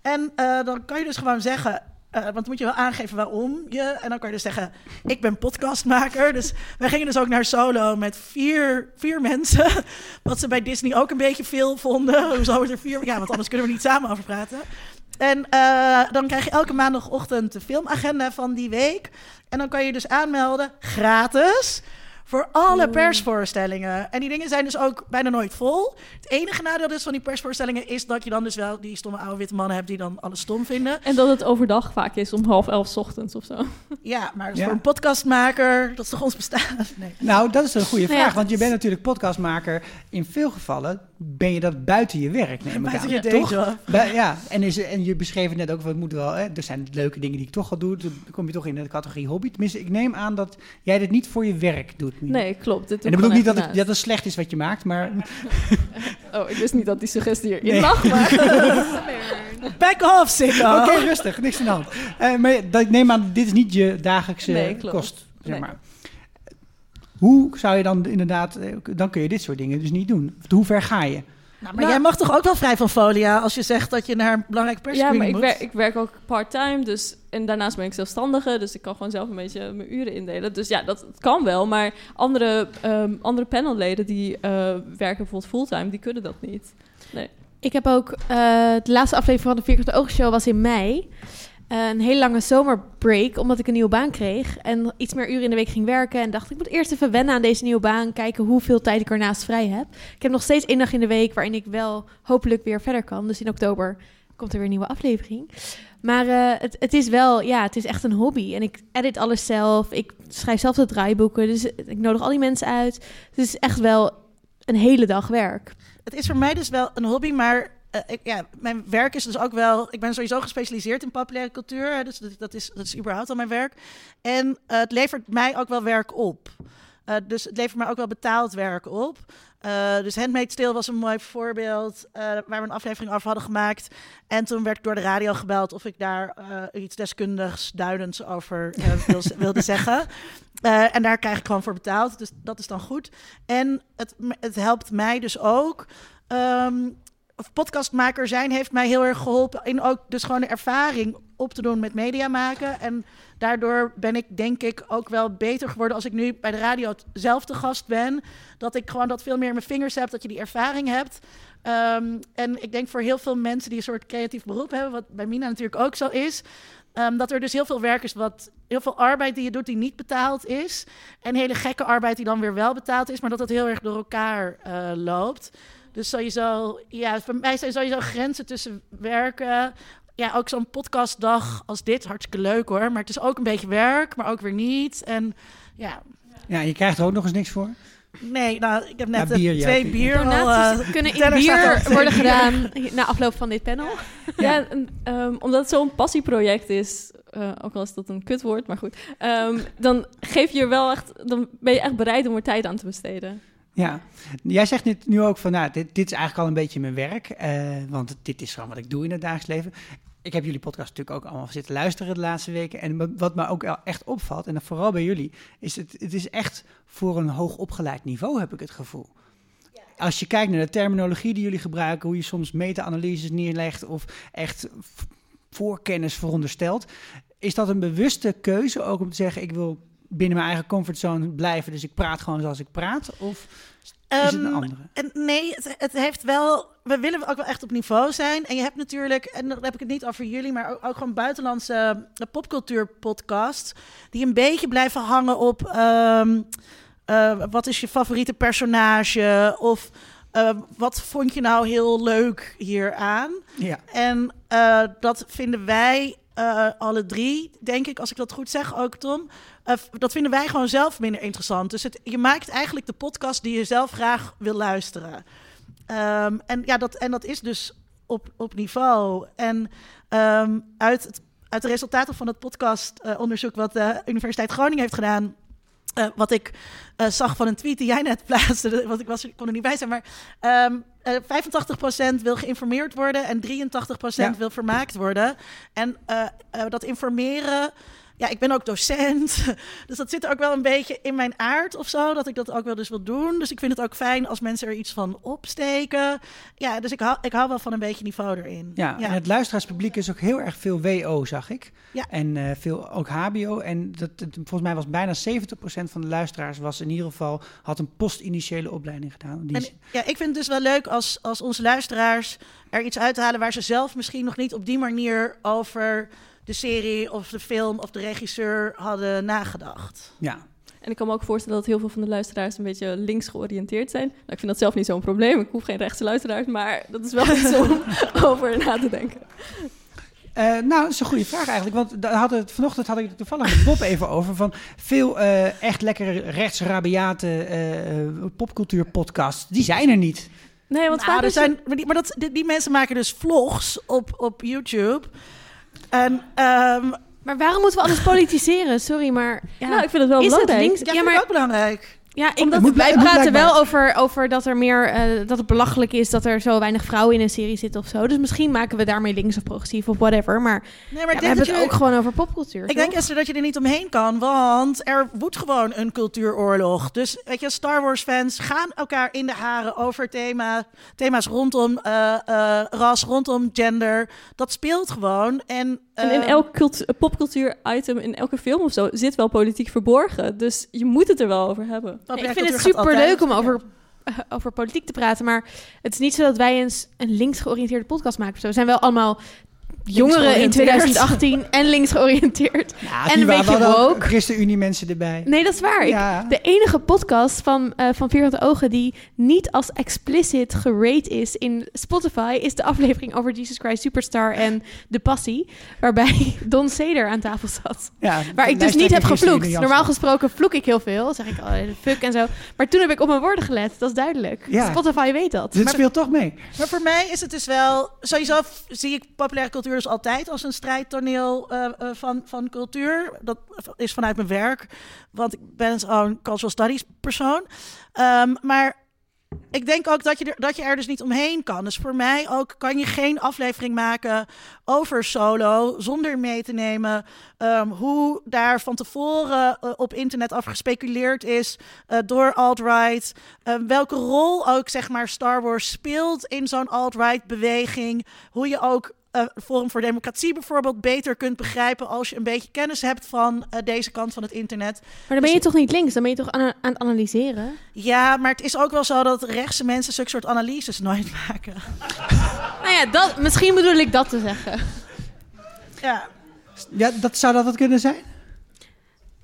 En eh, dan kan je dus gewoon zeggen. Eh, want dan moet je wel aangeven waarom je. En dan kan je dus zeggen: Ik ben podcastmaker. Dus wij gingen dus ook naar solo met vier, vier mensen. Wat ze bij Disney ook een beetje veel vonden. Hoezo is er vier? Ja, want anders kunnen we niet samen over praten. En eh, dan krijg je elke maandagochtend de filmagenda van die week. En dan kan je dus aanmelden, gratis, voor alle persvoorstellingen. En die dingen zijn dus ook bijna nooit vol. Het enige nadeel dus van die persvoorstellingen is dat je dan dus wel die stomme oude witte mannen hebt die dan alles stom vinden. En dat het overdag vaak is om half elf 's ochtends of zo. Ja, maar dus Ja. voor een podcastmaker, dat is toch ons bestaan? Nee. Nou, dat is een goede vraag, ja, want je bent natuurlijk podcastmaker. In veel gevallen ben je dat buiten je werk, neem ik Buiten aan. je toch? Bij- ja, en, is, en je beschreef het net ook, wat moet wel, hè, er zijn leuke dingen die ik toch al doe. Dan kom je toch in de categorie hobby. Tenminste, ik neem aan dat jij dit niet voor je werk doet. Nee, klopt. En dat bedoel ik niet dat het, dat het slecht is wat je maakt, maar Oh, ik wist niet dat die suggestie erin Nee. lag, maar... Back off, Sikko! Oké, rustig, niks aan de hand. Eh, maar dat, ik neem aan, dit is niet je dagelijkse Nee, klopt. kost. Zeg Nee. maar. Hoe zou je dan inderdaad, eh, dan kun je dit soort dingen dus niet doen. Hoe ver ga je? Nou, maar jij mag toch ook wel vrij van folia als je zegt dat je naar een belangrijke Ja, perscreening maar ik moet? werk, ik werk ook part-time, dus... En daarnaast ben ik zelfstandige, dus ik kan gewoon zelf een beetje mijn uren indelen. Dus ja, dat, dat kan wel, maar andere, ehm, andere panelleden die eh, werken bijvoorbeeld fulltime, die kunnen dat niet. Ik heb ook eh, de laatste aflevering van de Vierkante Oogshow was in mei. Eh, een hele lange zomerbreak, omdat ik een nieuwe baan kreeg. En iets meer uren in de week ging werken. En dacht, ik moet eerst even wennen aan deze nieuwe baan. Kijken hoeveel tijd ik ernaast vrij heb. Ik heb nog steeds één dag in de week waarin ik wel hopelijk weer verder kan. Dus in oktober komt er weer een nieuwe aflevering. Maar eh, het, het is wel, ja, het is echt een hobby. En ik edit alles zelf. Ik schrijf zelf de draaiboeken. Dus ik nodig al die mensen uit. Het is echt wel een hele dag werk. Het is voor mij dus wel een hobby, maar ik, ja, mijn werk is dus ook wel... Ik ben sowieso gespecialiseerd in populaire cultuur, hè, dus dat, dat, is, dat is überhaupt al mijn werk. En eh, het levert mij ook wel werk op. Eh, dus het levert mij ook wel betaald werk op. Eh, dus Handmade Stil was een mooi voorbeeld eh, waar we een aflevering over hadden gemaakt. En toen werd ik door de radio gebeld of ik daar eh, iets deskundigs, duidends over eh, wil- wilde zeggen. Eh, en daar krijg ik gewoon voor betaald. Dus dat is dan goed. En het, het helpt mij dus ook. ehm, of podcastmaker zijn heeft mij heel erg geholpen in ook dus gewoon de ervaring op te doen met media maken. En daardoor ben ik denk ik ook wel beter geworden als ik nu bij de radio zelf te gast ben. Dat ik gewoon dat veel meer in mijn vingers heb, dat je die ervaring hebt. Ehm, en ik denk voor heel veel mensen die een soort creatief beroep hebben, wat bij Mina natuurlijk ook zo is, ehm, dat er dus heel veel werk is wat heel veel arbeid die je doet die niet betaald is. En hele gekke arbeid die dan weer wel betaald is, maar dat het heel erg door elkaar eh, loopt. Dus sowieso, ja, voor mij zijn sowieso grenzen tussen werken. Ja, ook zo'n podcastdag als dit, hartstikke leuk hoor. Maar het is ook een beetje werk, maar ook weer niet. En ja, Ja, je krijgt er ook nog eens niks voor. nee, nou, ik heb net Ja, bier, eh, ja, twee bier. bier al... Donaties eh, kunnen in bier twee worden bier. gedaan na afloop van dit panel. Ja, en, ehm, omdat het zo'n passieproject is, eh, ook al is dat een kutwoord, maar goed. Ehm, dan geef je er wel echt, dan ben je echt bereid om er tijd aan te besteden. Ja, jij zegt nu, nu ook van, nou, dit, dit is eigenlijk al een beetje mijn werk, eh, want dit is gewoon wat ik doe in het dagelijks leven. Ik heb jullie podcast natuurlijk ook allemaal zitten luisteren de laatste weken. En wat- me ook echt opvalt, en dan vooral bij jullie, is het, het is echt voor een hoog opgeleid niveau, heb ik het gevoel. Als je kijkt naar de terminologie die jullie gebruiken, hoe je soms meta-analyses neerlegt of echt voorkennis veronderstelt, is dat een bewuste keuze ook om te zeggen, ik wil binnen mijn eigen comfortzone blijven, dus ik praat gewoon zoals ik praat? Of is het een Ehm, andere? En nee, het, het heeft wel. We willen ook wel echt op niveau zijn. En je hebt natuurlijk, en dan heb ik het niet over jullie, maar ook, ook gewoon buitenlandse eh, popcultuur-podcasts. Die een beetje blijven hangen op. ehm, eh, wat is je favoriete personage? Of eh, wat vond je nou heel leuk hieraan? Ja. En dat vinden wij eh, alle drie, denk ik, als ik dat goed zeg, ook Tom. eh, dat vinden wij gewoon zelf minder interessant. Dus het, je maakt eigenlijk de podcast die je zelf graag wil luisteren. Ehm, en, ja, dat, en dat is dus op, op niveau. En ehm, uit, het, uit de resultaten van het podcastonderzoek wat de Universiteit Groningen heeft gedaan. eh, wat ik eh, zag van een tweet die jij net plaatste, want ik, was, kon er niet bij zijn, maar ehm eh, 85% wil geïnformeerd worden en 83% Ja. wil vermaakt worden. En eh, eh, dat informeren, ja, ik ben ook docent, dus dat zit er ook wel een beetje in mijn aard of zo, dat ik dat ook wel dus wil doen. Dus ik vind het ook fijn als mensen er iets van opsteken. Ja, dus ik hou, ik hou wel van een beetje niveau erin. Ja, en het luisteraarspubliek is ook heel erg veel WO, zag ik. Ja. En eh, veel ook HBO. En dat, het- volgens mij was bijna 70% van de luisteraars was in ieder geval had een post-initiële opleiding gedaan. Die En ja, ik vind het dus wel leuk als, als onze luisteraars er iets uithalen waar ze zelf misschien nog niet op die manier over de serie of de film of de regisseur hadden nagedacht. ja. En ik kan me ook voorstellen dat heel veel van de luisteraars een beetje links georiënteerd zijn. Nou, ik vind dat zelf niet zo'n probleem. Ik hoef geen rechtse luisteraars, maar dat is wel iets om over na te denken. Eh, nou, dat is een goede vraag eigenlijk. Want daar hadden het, vanochtend had ik het toevallig met Bob even over. Van veel eh, echt lekkere rechtsrabiate eh popcultuurpodcasts, die zijn er niet. Nee, want Nou, vaak er zijn, maar die, maar dat, die, die mensen maken dus vlogs op, op YouTube. En ehm Maar waarom moeten we alles politiseren? Sorry, maar ja, Nou, ik vind het wel is het belangrijk. links? ja, ja, vind ik maar ook belangrijk. Ja, ik, Omdat- Moet wij praten wel over, over dat er meer eh, dat het belachelijk is dat er zo weinig vrouwen in een serie zitten of zo. Dus misschien maken we daarmee links of progressief of whatever. Maar, Nee, maar ja, ik we hebben dat het je- ook gewoon over popcultuur. Ik toch? denk Esther dat je er niet omheen kan, want er woedt gewoon een cultuuroorlog. Dus weet je, Star Wars fans gaan elkaar in de haren over thema, thema's rondom eh, eh, ras, rondom gender. Dat speelt gewoon. En, En in elk cultu- popcultuur-item, in elke film of zo, zit wel politiek verborgen. Dus je moet het er wel over hebben. Nee, ik vind het cultuur gaat super leuk altijd. om over, over politiek te praten. Maar het is niet zo dat wij eens een links georiënteerde podcast maken. zo. We zijn wel allemaal jongeren in georiënteerd. 2018 en links georiënteerd. Ja, En een beetje ook woke. ChristenUnie mensen erbij. Nee, dat is waar. Ik- de enige podcast van, eh van Vierkante Ogen die niet als explicit gerate is in Spotify... is de aflevering over Jesus Christ Superstar en De Passie... waarbij Don Seder aan tafel zat. ja, Waar ik dus niet heb gevloekt. Normaal gesproken vloek ik heel veel. Zeg ik, oh, fuck en zo. Maar toen heb ik op mijn woorden gelet. Dat is duidelijk. Ja. Spotify weet dat. Dit Maar- speelt toch mee. Maar voor mij is het dus wel... Sowieso zie ik populaire cultuur dus altijd als een strijdtoneel eh, eh, van, van cultuur. Dat is vanuit mijn werk. Want ik ben zo'n cultural studies persoon. Ehm, maar ik denk ook dat je, er, dat je er dus niet omheen kan. Dus voor mij ook kan je geen aflevering maken over solo... zonder mee te nemen ehm, hoe daar van tevoren eh, op internet over gespeculeerd is... door alt-right... Eh, welke rol ook zeg maar Star Wars speelt in zo'n alt-right beweging. Hoe je ook eh Forum voor Democratie bijvoorbeeld beter kunt begrijpen als je een beetje kennis hebt van eh, deze kant van het internet. Maar dan ben je toch niet links? Dan ben je toch aan, aan het analyseren? Ja, maar het is ook wel zo dat rechtse mensen zulke soort analyses nooit maken. Nou ja, dat, misschien bedoel ik dat te zeggen. Ja. Ja, dat zou dat het kunnen zijn?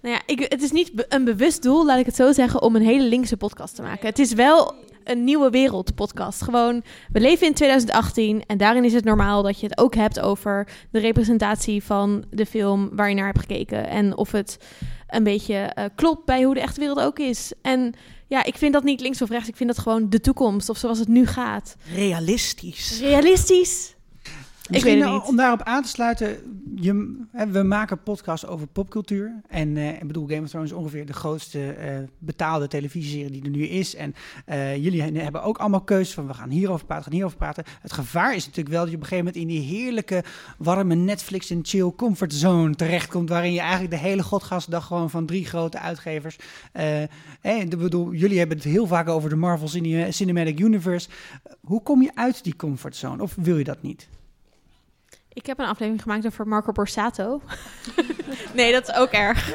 Nou ja, ik, het is niet be- een bewust doel, laat ik het zo zeggen, om een hele linkse podcast te maken. Het is wel een nieuwe wereld podcast. Gewoon, we leven in 2018 en daarin is het normaal dat je het ook hebt over de representatie van de film waar je naar hebt gekeken. En of het een beetje eh, klopt bij hoe de echte wereld ook is. En ja, ik vind dat niet links of rechts. Ik vind dat gewoon de toekomst of zoals het nu gaat. Realistisch. Realistisch. Misschien weet eh, niet. om daarop aan te sluiten, je, hè, we maken podcasts over popcultuur. En eh, ik bedoel, Game of Thrones is ongeveer de grootste eh, betaalde televisieserie die er nu is. En jullie he- hebben ook allemaal keuzes van we gaan hierover praten, gaan hierover praten. Het gevaar is natuurlijk wel dat je op een gegeven moment in die heerlijke, warme Netflix en chill comfort zone terechtkomt. Waarin je eigenlijk de hele godgastdag gewoon van drie grote uitgevers. hè, ik bedoel, jullie hebben het heel vaak over de Marvel Cine- Cinematic Universe. Hoe kom je uit die comfortzone? Of wil je dat niet? Ik heb een aflevering gemaakt over Marco Borsato. nee, dat is ook erg.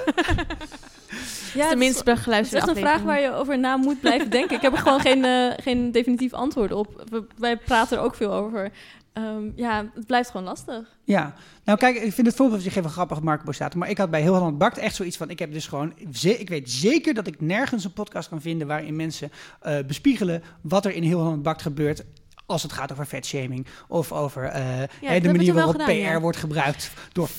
Ja, het minst is- Het is een vraag waar je over na moet blijven denken. Ik heb er gewoon geen, eh, geen definitief antwoord op. We- wij praten er ook veel over. Ehm, ja, het blijft gewoon lastig. Ja, nou kijk, ik vind het voorbeeld dat geeft een grappig Marco Borsato. Maar ik had bij Heel Holland Bakt echt zoiets van... Ik heb dus gewoon... Ik weet zeker dat ik nergens een podcast kan vinden... waarin mensen eh, bespiegelen wat er in Heel Holland Bakt gebeurt... als het gaat over vetshaming. Of over eh, hè, de manier waarop gedaan, PR ja. wordt gebruikt door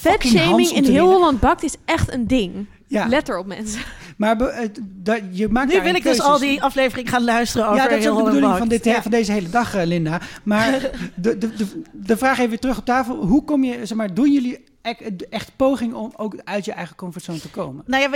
om in heel. Holland Bakt is echt een ding. Ja, Let erop, mensen. maar be- eh, dat, je maakt Nu wil ik dus al die aflevering gaan luisteren over Ja, dat is ook de bedoeling van, dit, Ja. van deze hele dag, eh, Linda. Maar de, de, de, de vraag even weer terug op tafel. Hoe kom je, zeg maar, doen jullie echt, poging om ook uit je eigen comfortzone te komen? Nou ja,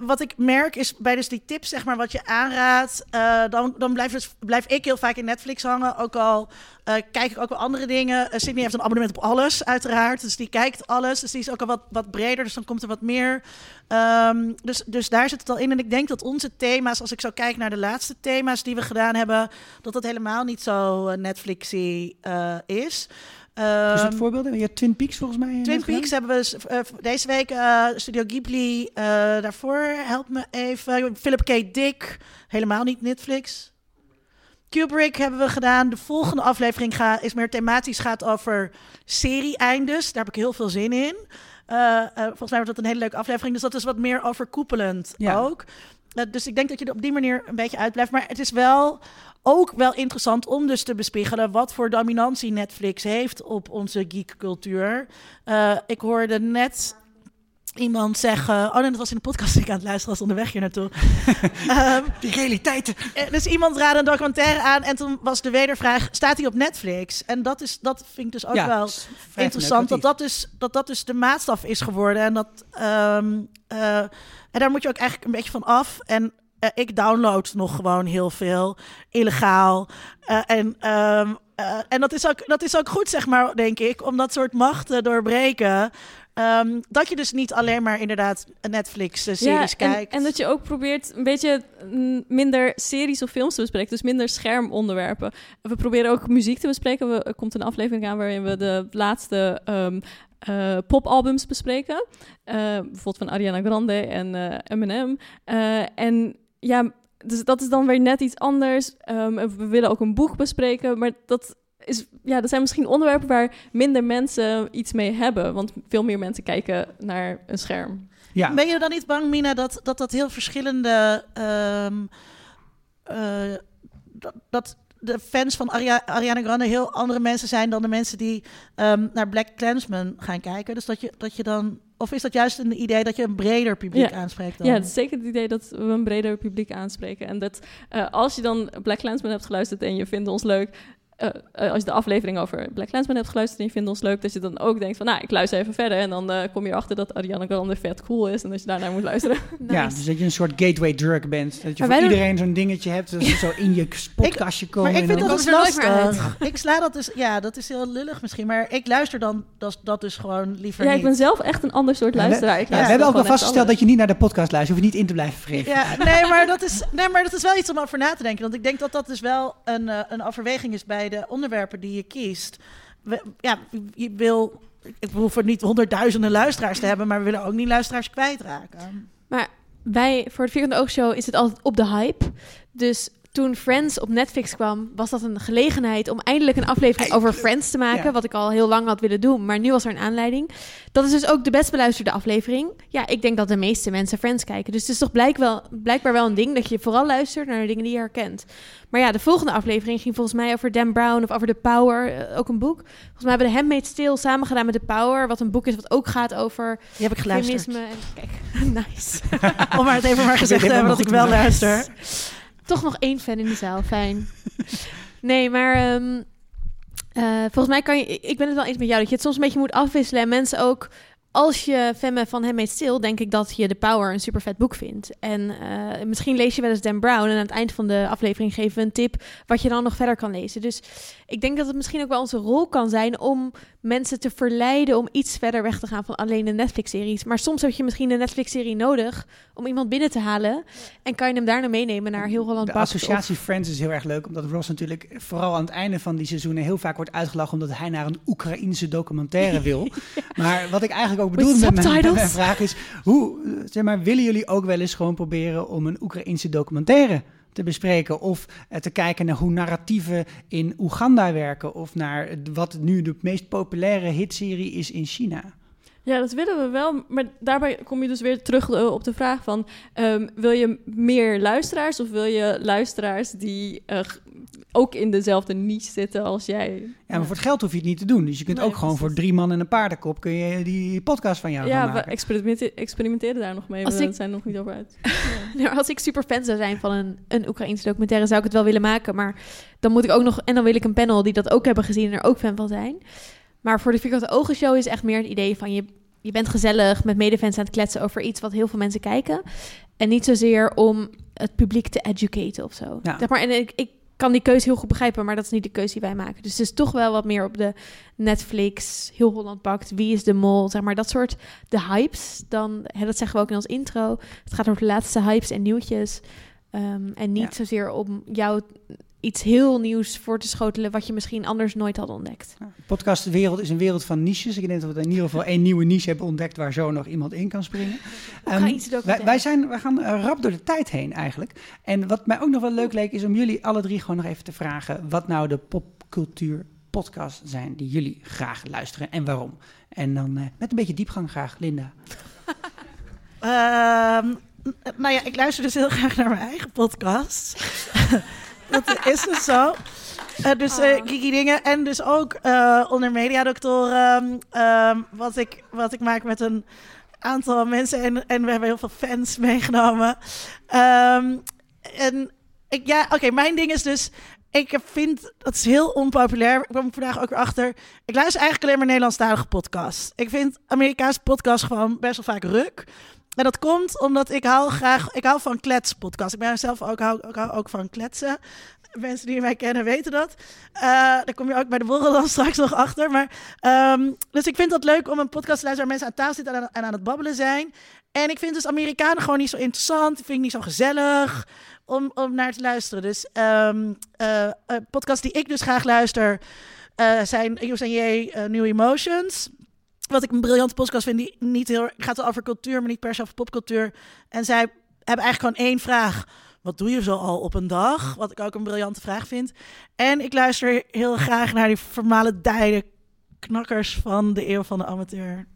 wat ik merk is bij dus die tips, zeg maar, wat je aanraadt, eh, dan, dan blijf, dus, blijf ik heel vaak in Netflix hangen. Ook al eh, kijk ik ook wel andere dingen. Eh, Sydney heeft een abonnement op alles, uiteraard. Dus die kijkt alles. Dus die is ook al wat, wat breder, dus dan komt er wat meer. Ehm, dus, dus daar zit het al in. En ik denk dat onze thema's, als ik zo kijk naar de laatste thema's die we gedaan hebben, dat dat helemaal niet zo Netflixy eh, Dus het Ehm, voorbeelden? Je hebt Twin Peaks volgens mij. Twin gedaan? Peaks hebben we eh, deze week eh, Studio Ghibli. eh, daarvoor, help me even. Philip K. Dick, helemaal niet Netflix. Kubrick hebben we gedaan. De volgende aflevering ga, is meer thematisch, gaat over serie-eindes. Daar heb ik heel veel zin in. Volgens mij wordt dat een hele leuke aflevering. Dus dat is wat meer overkoepelend Ja. ook. Dus ik denk dat je er op die manier een beetje uitblijft. Maar het is wel ook wel interessant om dus te bespiegelen wat voor dominantie Netflix heeft op onze geekcultuur. Eh ik hoorde net iemand zeggen. Oh, nee, dat was in de podcast die ik aan het luisteren was onderweg hier naartoe. Ehm, Die realiteiten. eh, dus iemand raadde een documentaire aan en toen was de wedervraag: staat hij op Netflix? En dat, is, dat vind ik dus ook Ja, wel interessant dat dat, dus, dat dat dus de maatstaf is geworden. En, dat, ehm, eh, en daar moet je ook eigenlijk een beetje van af. En eh, ik download nog gewoon heel veel illegaal. Eh, en ehm, eh, en dat, is ook, dat is ook goed, zeg maar, denk ik, om dat soort macht te doorbreken. Ehm, dat je dus niet alleen maar inderdaad Netflix-series en, kijkt. en dat je ook probeert een beetje mm, minder series of films te bespreken. Dus minder schermonderwerpen. We proberen ook muziek te bespreken. We, er komt een aflevering aan waarin we de laatste ehm, eh, popalbums bespreken. Bijvoorbeeld van Ariana Grande en Eminem. En ja, dus dat is dan weer net iets anders. Ehm, we willen ook een boek bespreken, maar dat... Is, ja, dat zijn misschien onderwerpen waar minder mensen iets mee hebben. Want veel meer mensen kijken naar een scherm. Ja. Ben je dan niet bang, Mina, dat dat, dat heel verschillende. ehm, eh, dat, dat de fans van Aria- Ariana Grande heel andere mensen zijn dan de mensen die ehm, naar Black Klansman gaan kijken? Dus dat je, dat je dan. Of is dat juist een idee dat je een breder publiek Ja. aanspreekt? Dan? Ja, het is zeker het idee dat we een breder publiek aanspreken. En dat eh, als je dan Black Clansman hebt geluisterd en je vindt ons leuk... eh, eh, als je de aflevering over Black Clansman hebt geluisterd en je vindt ons leuk... dat je dan ook denkt van, nou, ik luister even verder... en dan eh, kom je erachter dat Ariana Grande vet cool is... en dat je daarnaar moet luisteren. Ja, dus dat je een soort gateway drug bent. Dat je Maar voor doen- iedereen zo'n dingetje hebt. Dat ze zo in je podcastje komen. Maar ik vind dat dus lastig. Ik sla dat dus, ja, dat is heel lullig misschien, maar ik luister dan dat, dat dus gewoon liever Ja, niet. ik ben zelf echt een ander soort luisteraar. Ik Ja, we hebben ook al vastgesteld dat je niet naar de podcast luistert. Je hoeft niet in te blijven vreten. Ja, nee maar, dat is, nee, maar dat is wel iets om over na te denken. Want ik denk dat dat dus wel een, eh, een overweging is bij de onderwerpen die je kiest. Ja, je wil... Ik hoef er niet honderdduizenden luisteraars te hebben, maar we willen ook niet luisteraars kwijtraken. Maar wij, voor de Vierkante Oogshow, is het altijd op de hype. Dus toen Friends op Netflix kwam, was dat een gelegenheid om eindelijk een aflevering over Friends te maken. Ja. Wat ik al heel lang had willen doen, maar nu was er een aanleiding. Dat is dus ook de best beluisterde aflevering. Ja, ik denk dat de meeste mensen Friends kijken. Dus het is toch blijk wel, blijkbaar wel een ding dat je vooral luistert naar de dingen die je herkent. Maar ja, de volgende aflevering ging volgens mij over Dan Brown of over The Power, eh, ook een boek. Volgens mij hebben we de Handmaid's Tale samen gedaan met The Power, wat een boek is wat ook gaat over Die heb ik geluisterd. feminisme. En, kijk, nice. Om maar het even maar gezegd te hebben dat ik wel luister. Toch nog één fan in de zaal, fijn. nee, maar ehm, Eh, volgens mij kan je, ik ben het wel eens met jou, dat je het soms een beetje moet afwisselen. En mensen ook, als je fan bent van Handmaid's Stil, denk ik dat je The Power een super vet boek vindt. En eh, misschien lees je wel eens Dan Brown en aan het eind van de aflevering geven we een tip wat je dan nog verder kan lezen. Dus ik denk dat het misschien ook wel onze rol kan zijn om mensen te verleiden om iets verder weg te gaan van alleen de Netflix-series. Maar soms heb je misschien een Netflix-serie nodig om iemand binnen te halen. En kan je hem daarna meenemen naar heel Holland De Bakt associatie of- Friends is heel erg leuk, omdat Ross natuurlijk vooral aan het einde van die seizoenen heel vaak wordt uitgelachen omdat hij naar een Oekraïnse documentaire wil. Maar wat ik eigenlijk ook With bedoelde met mijn, met mijn vraag is, hoe, zeg maar, willen jullie ook wel eens gewoon proberen om een Oekraïnse documentaire te bespreken of eh, te kijken naar hoe narratieven in Oeganda werken of naar wat nu de meest populaire hitserie is in China? Ja, dat willen we wel. Maar daarbij kom je dus weer terug eh, op de vraag van... ehm, wil je meer luisteraars of wil je luisteraars die eh, ook in dezelfde niche zitten als jij? Ja, maar voor het geld hoef je het niet te doen. Dus je kunt Nee, ook gewoon voor drie man en een paardenkop kun je die podcast van jou Ja, gaan we maken. experimente- experimenteren daar nog mee. Als We ik- zijn er nog niet over uit. Nou, als ik super fan zou zijn van een, een Oekraïnse documentaire, zou ik het wel willen maken. Maar dan moet ik ook nog. En dan wil ik een panel die dat ook hebben gezien en er ook fan van zijn. Maar voor de Vierkante Ogen Show is echt meer het idee van je, je bent gezellig met medefans aan het kletsen over iets wat heel veel mensen kijken. En niet zozeer om het publiek te educaten of zo. Ja. Zeg maar, en ik, ik kan die keuze heel goed begrijpen, maar dat is niet de keuze die wij maken. Dus het is toch wel wat meer op de Netflix, Heel Holland Bakt, Wie is de Mol, zeg maar dat soort de hypes. Dan, hè, dat zeggen we ook in ons intro. Het gaat over de laatste hypes en nieuwtjes. Ehm, en niet Ja. zozeer om jou iets heel nieuws voor te schotelen wat je misschien anders nooit had ontdekt. Podcastwereld is een wereld van niches. Ik denk dat we in ieder geval één nieuwe niche hebben ontdekt waar zo nog iemand in kan springen. Ehm, Oekraïnse wij, wij, zijn, wij gaan eh, rap door de tijd heen eigenlijk. En wat mij ook nog wel leuk leek is om jullie alle drie gewoon nog even te vragen wat nou de popcultuur podcasts zijn die jullie graag luisteren en waarom. En dan eh, met een beetje diepgang graag, Linda. Ehm, n- nou ja, ik luister dus heel graag naar mijn eigen podcast. Dat is dus zo. Eh, dus. Kiki Dingen en dus ook eh, onder mediadoctoren. ehm, wat, ik, wat ik maak met een aantal mensen. En, en we hebben heel veel fans meegenomen. Ehm, en ik, ja, oké, mijn ding is dus... Ik vind, dat is heel onpopulair. Ik kwam vandaag ook weer achter. Ik luister eigenlijk alleen maar Nederlandstalige podcasts. Ik vind Amerikaanse podcasts gewoon best wel vaak ruk. En dat komt omdat ik hou graag, ik hou van kletspodcasts. Ik ben zelf ook, hou, hou ook van kletsen. Mensen die mij kennen weten dat. Eh daar kom je ook bij de borrel dan straks nog achter. Maar, ehm, dus ik vind dat leuk om een podcast te luisteren waar mensen aan tafel zitten en aan, het babbelen zijn. En ik vind dus Amerikanen gewoon niet zo interessant. Ik vind ik niet zo gezellig om, om naar te luisteren. Dus ehm eh, eh, podcasts die ik dus graag luister eh, zijn Yus en J, eh, New Emotions. Wat ik een briljante podcast vind, die niet heel... gaat over cultuur, maar niet per se over popcultuur. En zij hebben eigenlijk gewoon één vraag. Wat doe je zo al op een dag? Wat ik ook een briljante vraag vind. En ik luister heel graag naar die vermalendijde knakkers van de eeuw van de amateur.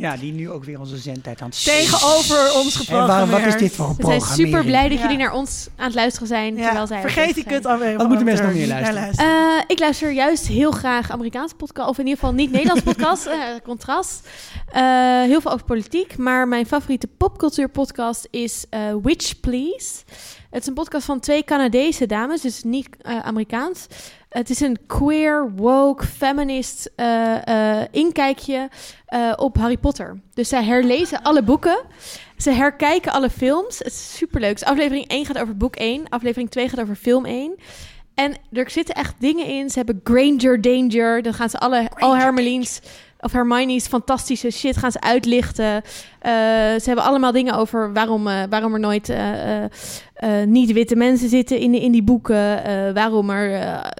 Ja, die nu ook weer onze zendtijd aan het Tegenover ons En geprogrammeerd. waar, wat is dit voor een We zijn super blij dat Ja. jullie naar ons aan het luisteren zijn. Ja, terwijl zij er vergeet zijn. kut alweer. Wat moeten mensen nog meer luisteren? Eh, ik luister juist heel graag Amerikaanse podcast, of in ieder geval niet Nederlands podcast, eh, contrast. Eh, heel veel over politiek, maar mijn favoriete popcultuur podcast is eh, Witch Please. Het is een podcast van twee Canadese dames, dus niet eh, Amerikaans. Het is een queer, woke, feminist eh, eh, inkijkje eh, op Harry Potter. Dus zij herlezen alle boeken. Ze herkijken alle films. Het is superleuk. Dus aflevering 1 gaat over boek 1. Aflevering 2 gaat over film 1. En er zitten echt dingen in. Ze hebben Granger Danger. Dan gaan ze alle, al Hermelines of Hermione's fantastische shit gaan ze uitlichten. Ze hebben allemaal dingen over waarom, waarom er nooit eh, niet-witte mensen zitten in, in die boeken. Eh, waarom er eh,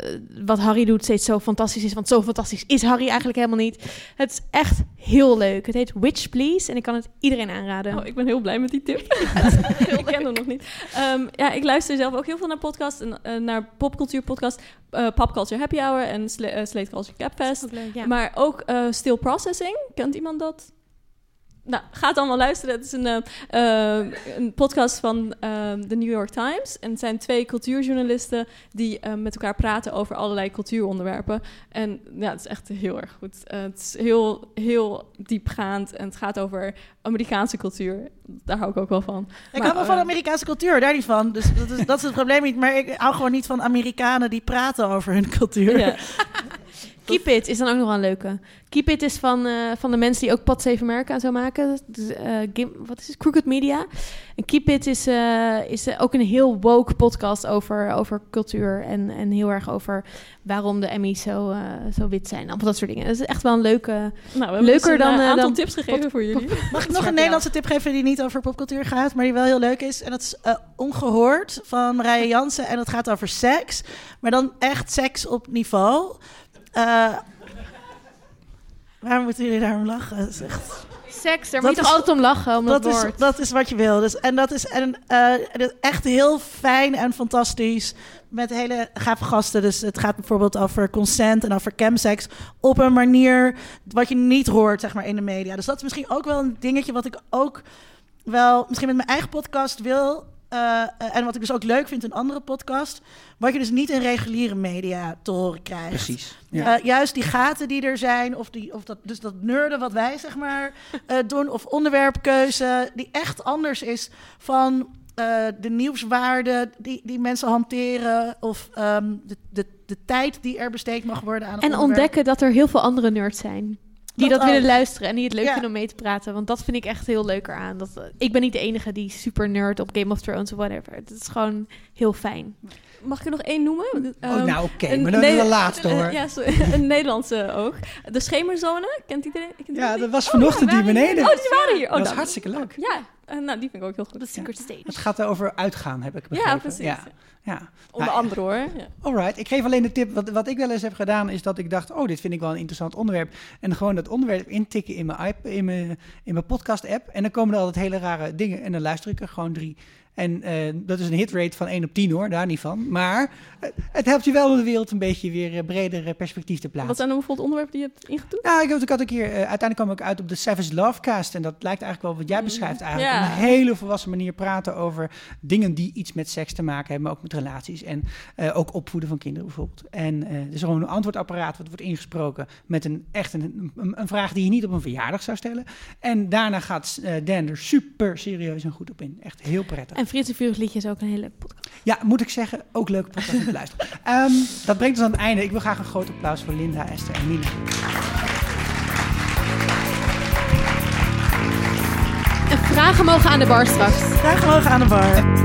wat Harry doet steeds zo fantastisch is. Want zo fantastisch is Harry eigenlijk helemaal niet. Het is echt heel leuk. Het heet Witch Please en ik kan het iedereen aanraden. Oh, ik ben heel blij met die tip. ik ken hem nog niet. Ehm, ja, ik luister zelf ook heel veel naar podcasts. En, naar popcultuur podcast. Pop Culture Happy Hour en Slate Culture Capfest. Ook leuk, ja. Maar ook Still Processing. Kent iemand dat? Nou, ga het allemaal luisteren. Het is een, eh, eh, een podcast van eh, de New York Times. En het zijn twee cultuurjournalisten die eh, met elkaar praten over allerlei cultuuronderwerpen. En ja, het is echt heel erg goed. Het is heel, heel diepgaand en het gaat over Amerikaanse cultuur. Daar hou ik ook wel van. Ik Maar, hou wel van Amerikaanse cultuur, daar niet van. Dus dat is, dat is het probleem niet. Maar ik hou gewoon niet van Amerikanen die praten over hun cultuur. Keep It is dan ook nog wel een leuke. Keep It is van, eh, van de mensen die ook Pod Save America en zo maken. Dus, eh, Gim- wat is het? Crooked Media. En Keep It is, eh, is ook een heel woke podcast over, over cultuur. En, en heel erg over waarom de Emmys zo, eh, zo wit zijn. Allemaal dat soort dingen. Het is echt wel een leuke... Nou, we hebben Leuker dus een dan, eh, aantal dan tips gegeven voor jullie. Mag ik nog een Nederlandse tip geven die niet over popcultuur gaat, maar die wel heel leuk is? En dat is eh, Ongehoord van Marije Jansen. En dat gaat over seks, maar dan echt seks op niveau. Eh waarom moeten jullie daarom lachen? Dat is echt... Seks, daar Dat moet je is- toch altijd om lachen, om dat, dat, is, woord. dat is wat je wil. Dus, en dat is, en, eh, het is echt heel fijn en fantastisch. Met hele gave gasten. Dus het gaat bijvoorbeeld over consent en over chemsex. Op een manier wat je niet hoort zeg maar, in de media. Dus dat is misschien ook wel een dingetje wat ik ook wel misschien met mijn eigen podcast wil. Eh, eh, en wat ik dus ook leuk vind in andere podcasts. Wat je dus niet in reguliere media te horen krijgt. Precies. Ja. Eh, juist die gaten die er zijn, of, die, of dat, dus dat nerden wat wij zeg maar eh, doen, of onderwerpkeuze, die echt anders is van eh, de nieuwswaarde die, die mensen hanteren, of ehm, de, de, de tijd die er besteed mag worden aan En onderwerp. ontdekken dat er heel veel andere nerds zijn. Die dat, Dat willen luisteren en die het leuk Ja. vinden om mee te praten. Want dat vind ik echt heel leuker aan. Dat, eh, ik ben niet de enige die super nerd op Game of Thrones of whatever. Het is gewoon heel fijn. Mag ik er nog één noemen? Oh, Ehm, nou oké, een maar dan de laatste een- hoor. ja, sorry, een Nederlandse ook. De Schemerzone, kent iedereen? Kent Ja, dat was die? vanochtend ja, hier waren hier. beneden. Oh, die waren hier. Oh, dat was dan. hartstikke leuk. Ja, eh, nou, die vind ik ook heel goed. De Secret Stage. Het gaat over uitgaan, heb ik begrepen. Ja, precies. Ja, ja. Onder Nou, andere hoor. Ja. Alright, ik geef alleen de tip. Wat, wat ik wel eens heb gedaan, is dat ik dacht: Oh, dit vind ik wel een interessant onderwerp. En gewoon dat onderwerp intikken in mijn, iP- in mijn, in mijn podcast-app. En dan komen er altijd hele rare dingen. En dan luister ik er gewoon drie. En eh, dat is een hitrate van 1 op 10 hoor, daar niet van. Maar eh, het helpt je wel om de wereld een beetje weer eh, breder perspectief te plaatsen. Wat zijn dan bijvoorbeeld onderwerpen die je hebt ingetoet? Nou, ik, had- ik had een keer, uiteindelijk kwam ik uit op de Savage Lovecast. En dat lijkt eigenlijk wel wat jij beschrijft eigenlijk. Ja. Op een hele volwassen manier praten over dingen die iets met seks te maken hebben, maar ook met relaties. En ook opvoeden van kinderen bijvoorbeeld. En er is gewoon een antwoordapparaat wat wordt ingesproken met een echt een, een, een vraag die je niet op een verjaardag zou stellen. En daarna gaat Dan er super serieus en goed op in. Echt heel prettig. En Frits liedje is ook een hele podcast. Ja, moet ik zeggen, ook leuk podcast luisteren. Ehm, dat brengt ons aan het einde. Ik wil graag een groot applaus voor Linda, Esther en Nina. Vragen mogen aan de bar straks. Vragen mogen aan de bar.